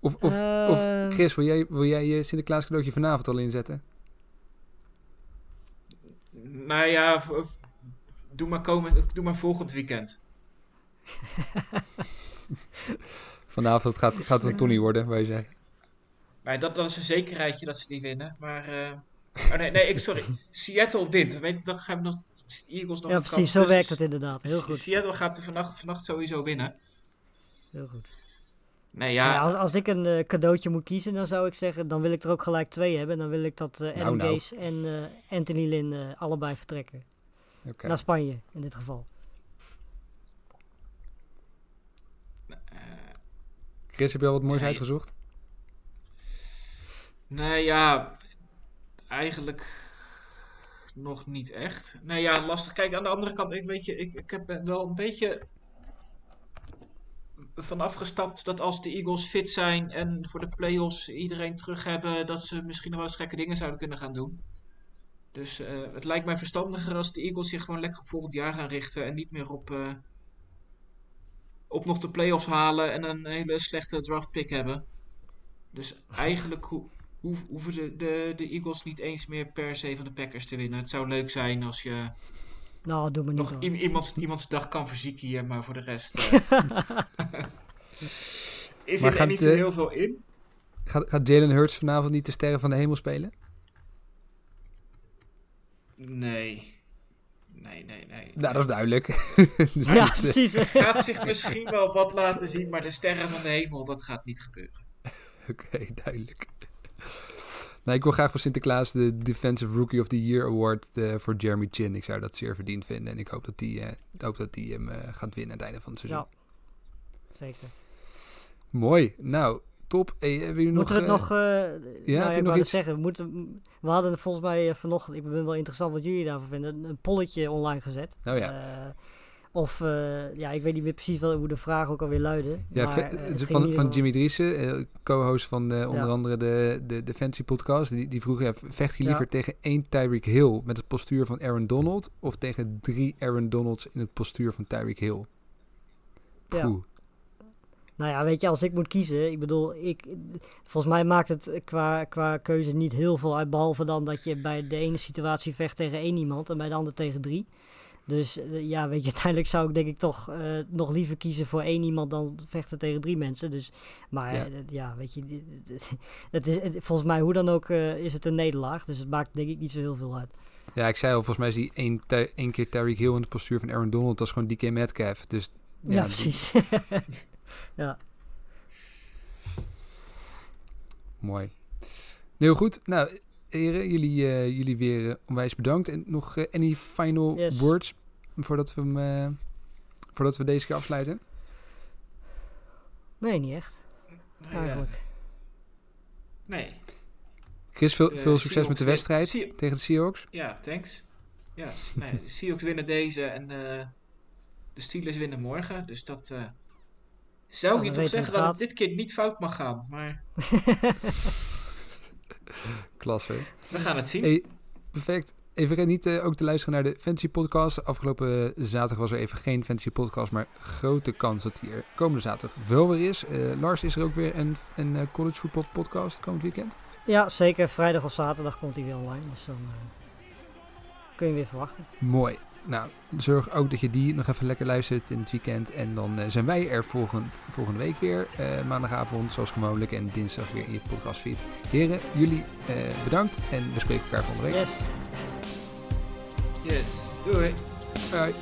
of, of, of Ehm, Chris, wil jij, wil jij je Sinterklaas cadeautje vanavond al inzetten? Nou ja, doe maar, komend, doe maar volgend weekend. Vanavond gaat, gaat het een Tony worden, wil je zeggen. Maar dat, dat is een zekerheidje dat ze die winnen. Maar. eh, oh nee, nee, ik, sorry. Seattle wint. Weet, dan gaan we nog. Eagles nog ja, precies, zo Dus werkt het inderdaad. Heel goed. Seattle gaat er vannacht, vannacht sowieso winnen. Heel goed. Nee, Ja. ja, als, als ik een eh, cadeautje moet kiezen, dan zou ik zeggen, dan wil ik er ook gelijk twee hebben. Dan wil ik dat eh Adam Nou, nou. Gaze en eh, Anthony Lynn eh, allebei vertrekken. Oké. Naar Spanje, in dit geval. Chris, heb je al wat moois Nee. uitgezocht? nee, ja, eigenlijk nog niet echt. Nee, ja, lastig. Kijk, aan de andere kant, ik weet je, ik, ik heb wel een beetje van afgestapt dat als de Eagles fit zijn en voor de playoffs iedereen terug hebben, dat ze misschien nog wel eens gekke dingen zouden kunnen gaan doen. Dus eh, het lijkt mij verstandiger als de Eagles zich gewoon lekker op volgend jaar gaan richten en niet meer op, eh, op nog de playoffs halen en een hele slechte draft pick hebben. Dus eigenlijk ho hoeven de, de, de Eagles niet eens meer per se van de Packers te winnen. Het zou leuk zijn als je Nou, doe me niet nog iemands, iemands dag kan verzieken hier, maar voor de rest eh, is Maar er niet de- zo heel veel in. Gaat, gaat Jalen Hurts vanavond niet de sterren van de hemel spelen? Nee. Nee, nee, nee. Nou, dat is duidelijk. Dus Ja, niet, eh, precies. Gaat zich misschien wel wat laten zien, maar de sterren van de hemel, dat gaat niet gebeuren. Oké, duidelijk. Nou, ik wil graag voor Sinterklaas de Defensive Rookie of the Year Award eh, voor Jeremy Chin. Ik zou dat zeer verdiend vinden. En ik hoop dat die, eh, ik hoop dat die hem eh, gaat winnen aan het einde van het seizoen. Ja, zeker. Mooi. Nou, top. Hey, hebben jullie nog... Moeten we het nog... eh ja, heb nou, nog iets? zeggen. We, moeten, we hadden volgens mij eh, vanochtend, ik ben wel interessant wat jullie daarvan vinden, een, polletje online gezet. Oh ja. Of, ja, ik weet niet meer precies wel hoe de vraag ook alweer luidde. Ja, maar, het van, van Jimmy Driessen, co-host van onder Ja. andere de, de, de Fancy podcast. Die, die vroeg, ja, vecht je Ja. liever tegen één Tyreek Hill met het postuur van Aaron Donald... of tegen drie Aaron Donalds in het postuur van Tyreek Hill? Ja. Poeh. Nou ja, weet je, als ik moet kiezen, ik bedoel, ik, volgens mij maakt het qua, qua keuze niet heel veel uit, behalve dan dat je bij de ene situatie vecht tegen één iemand en bij de andere tegen drie. Dus eh, ja, weet je, uiteindelijk zou ik denk ik toch eh, nog liever kiezen voor één iemand dan vechten tegen drie mensen. Dus, maar Ja. ja, ja weet je, het is, het- volgens mij hoe dan ook eh, is het een nederlaag, dus het maakt denk ik niet zo heel veel uit. Ja, ik zei al, volgens mij is die één, keer Tyreek Hill in het postuur van Aaron Donald. Dat is gewoon DK Metcalf. Dus Ja, ja, precies. ja. Mooi. Heel goed. Nou, heren, jullie, eh, jullie weer eh, onwijs bedankt. En nog eh, any final Yes. words voordat we, hem, eh, voordat we deze keer afsluiten? Nee, niet echt, ja, eigenlijk. nee. Chris, veel, veel succes met de wedstrijd tegen de Seahawks. Ja, thanks. Ja, nee, de Seahawks winnen deze en eh, de Steelers winnen morgen. Dus dat eh, zou je toch zeggen dat gaat. het dit keer niet fout mag gaan. Maar Klasse. we gaan het zien. Hey, perfect. Even vergeet niet eh, ook te luisteren naar de Fantasy Podcast. Afgelopen eh, zaterdag was er even geen Fantasy Podcast, maar grote kans dat die er komende zaterdag wel weer is. Eh, Lars, is er ook weer een, een college football podcast komend weekend? Ja, zeker. Vrijdag of zaterdag komt hij weer online. Dus dan kun je hem weer verwachten. Mooi. Nou, zorg ook dat je die nog even lekker luistert in het weekend. En dan eh, zijn wij er volgend, volgende week weer. Eh, maandagavond, zoals gewoonlijk. En dinsdag weer in je podcastfeed. Heren, jullie eh, bedankt. En we spreken elkaar volgende week. Yes. Yes. Doei. Bye.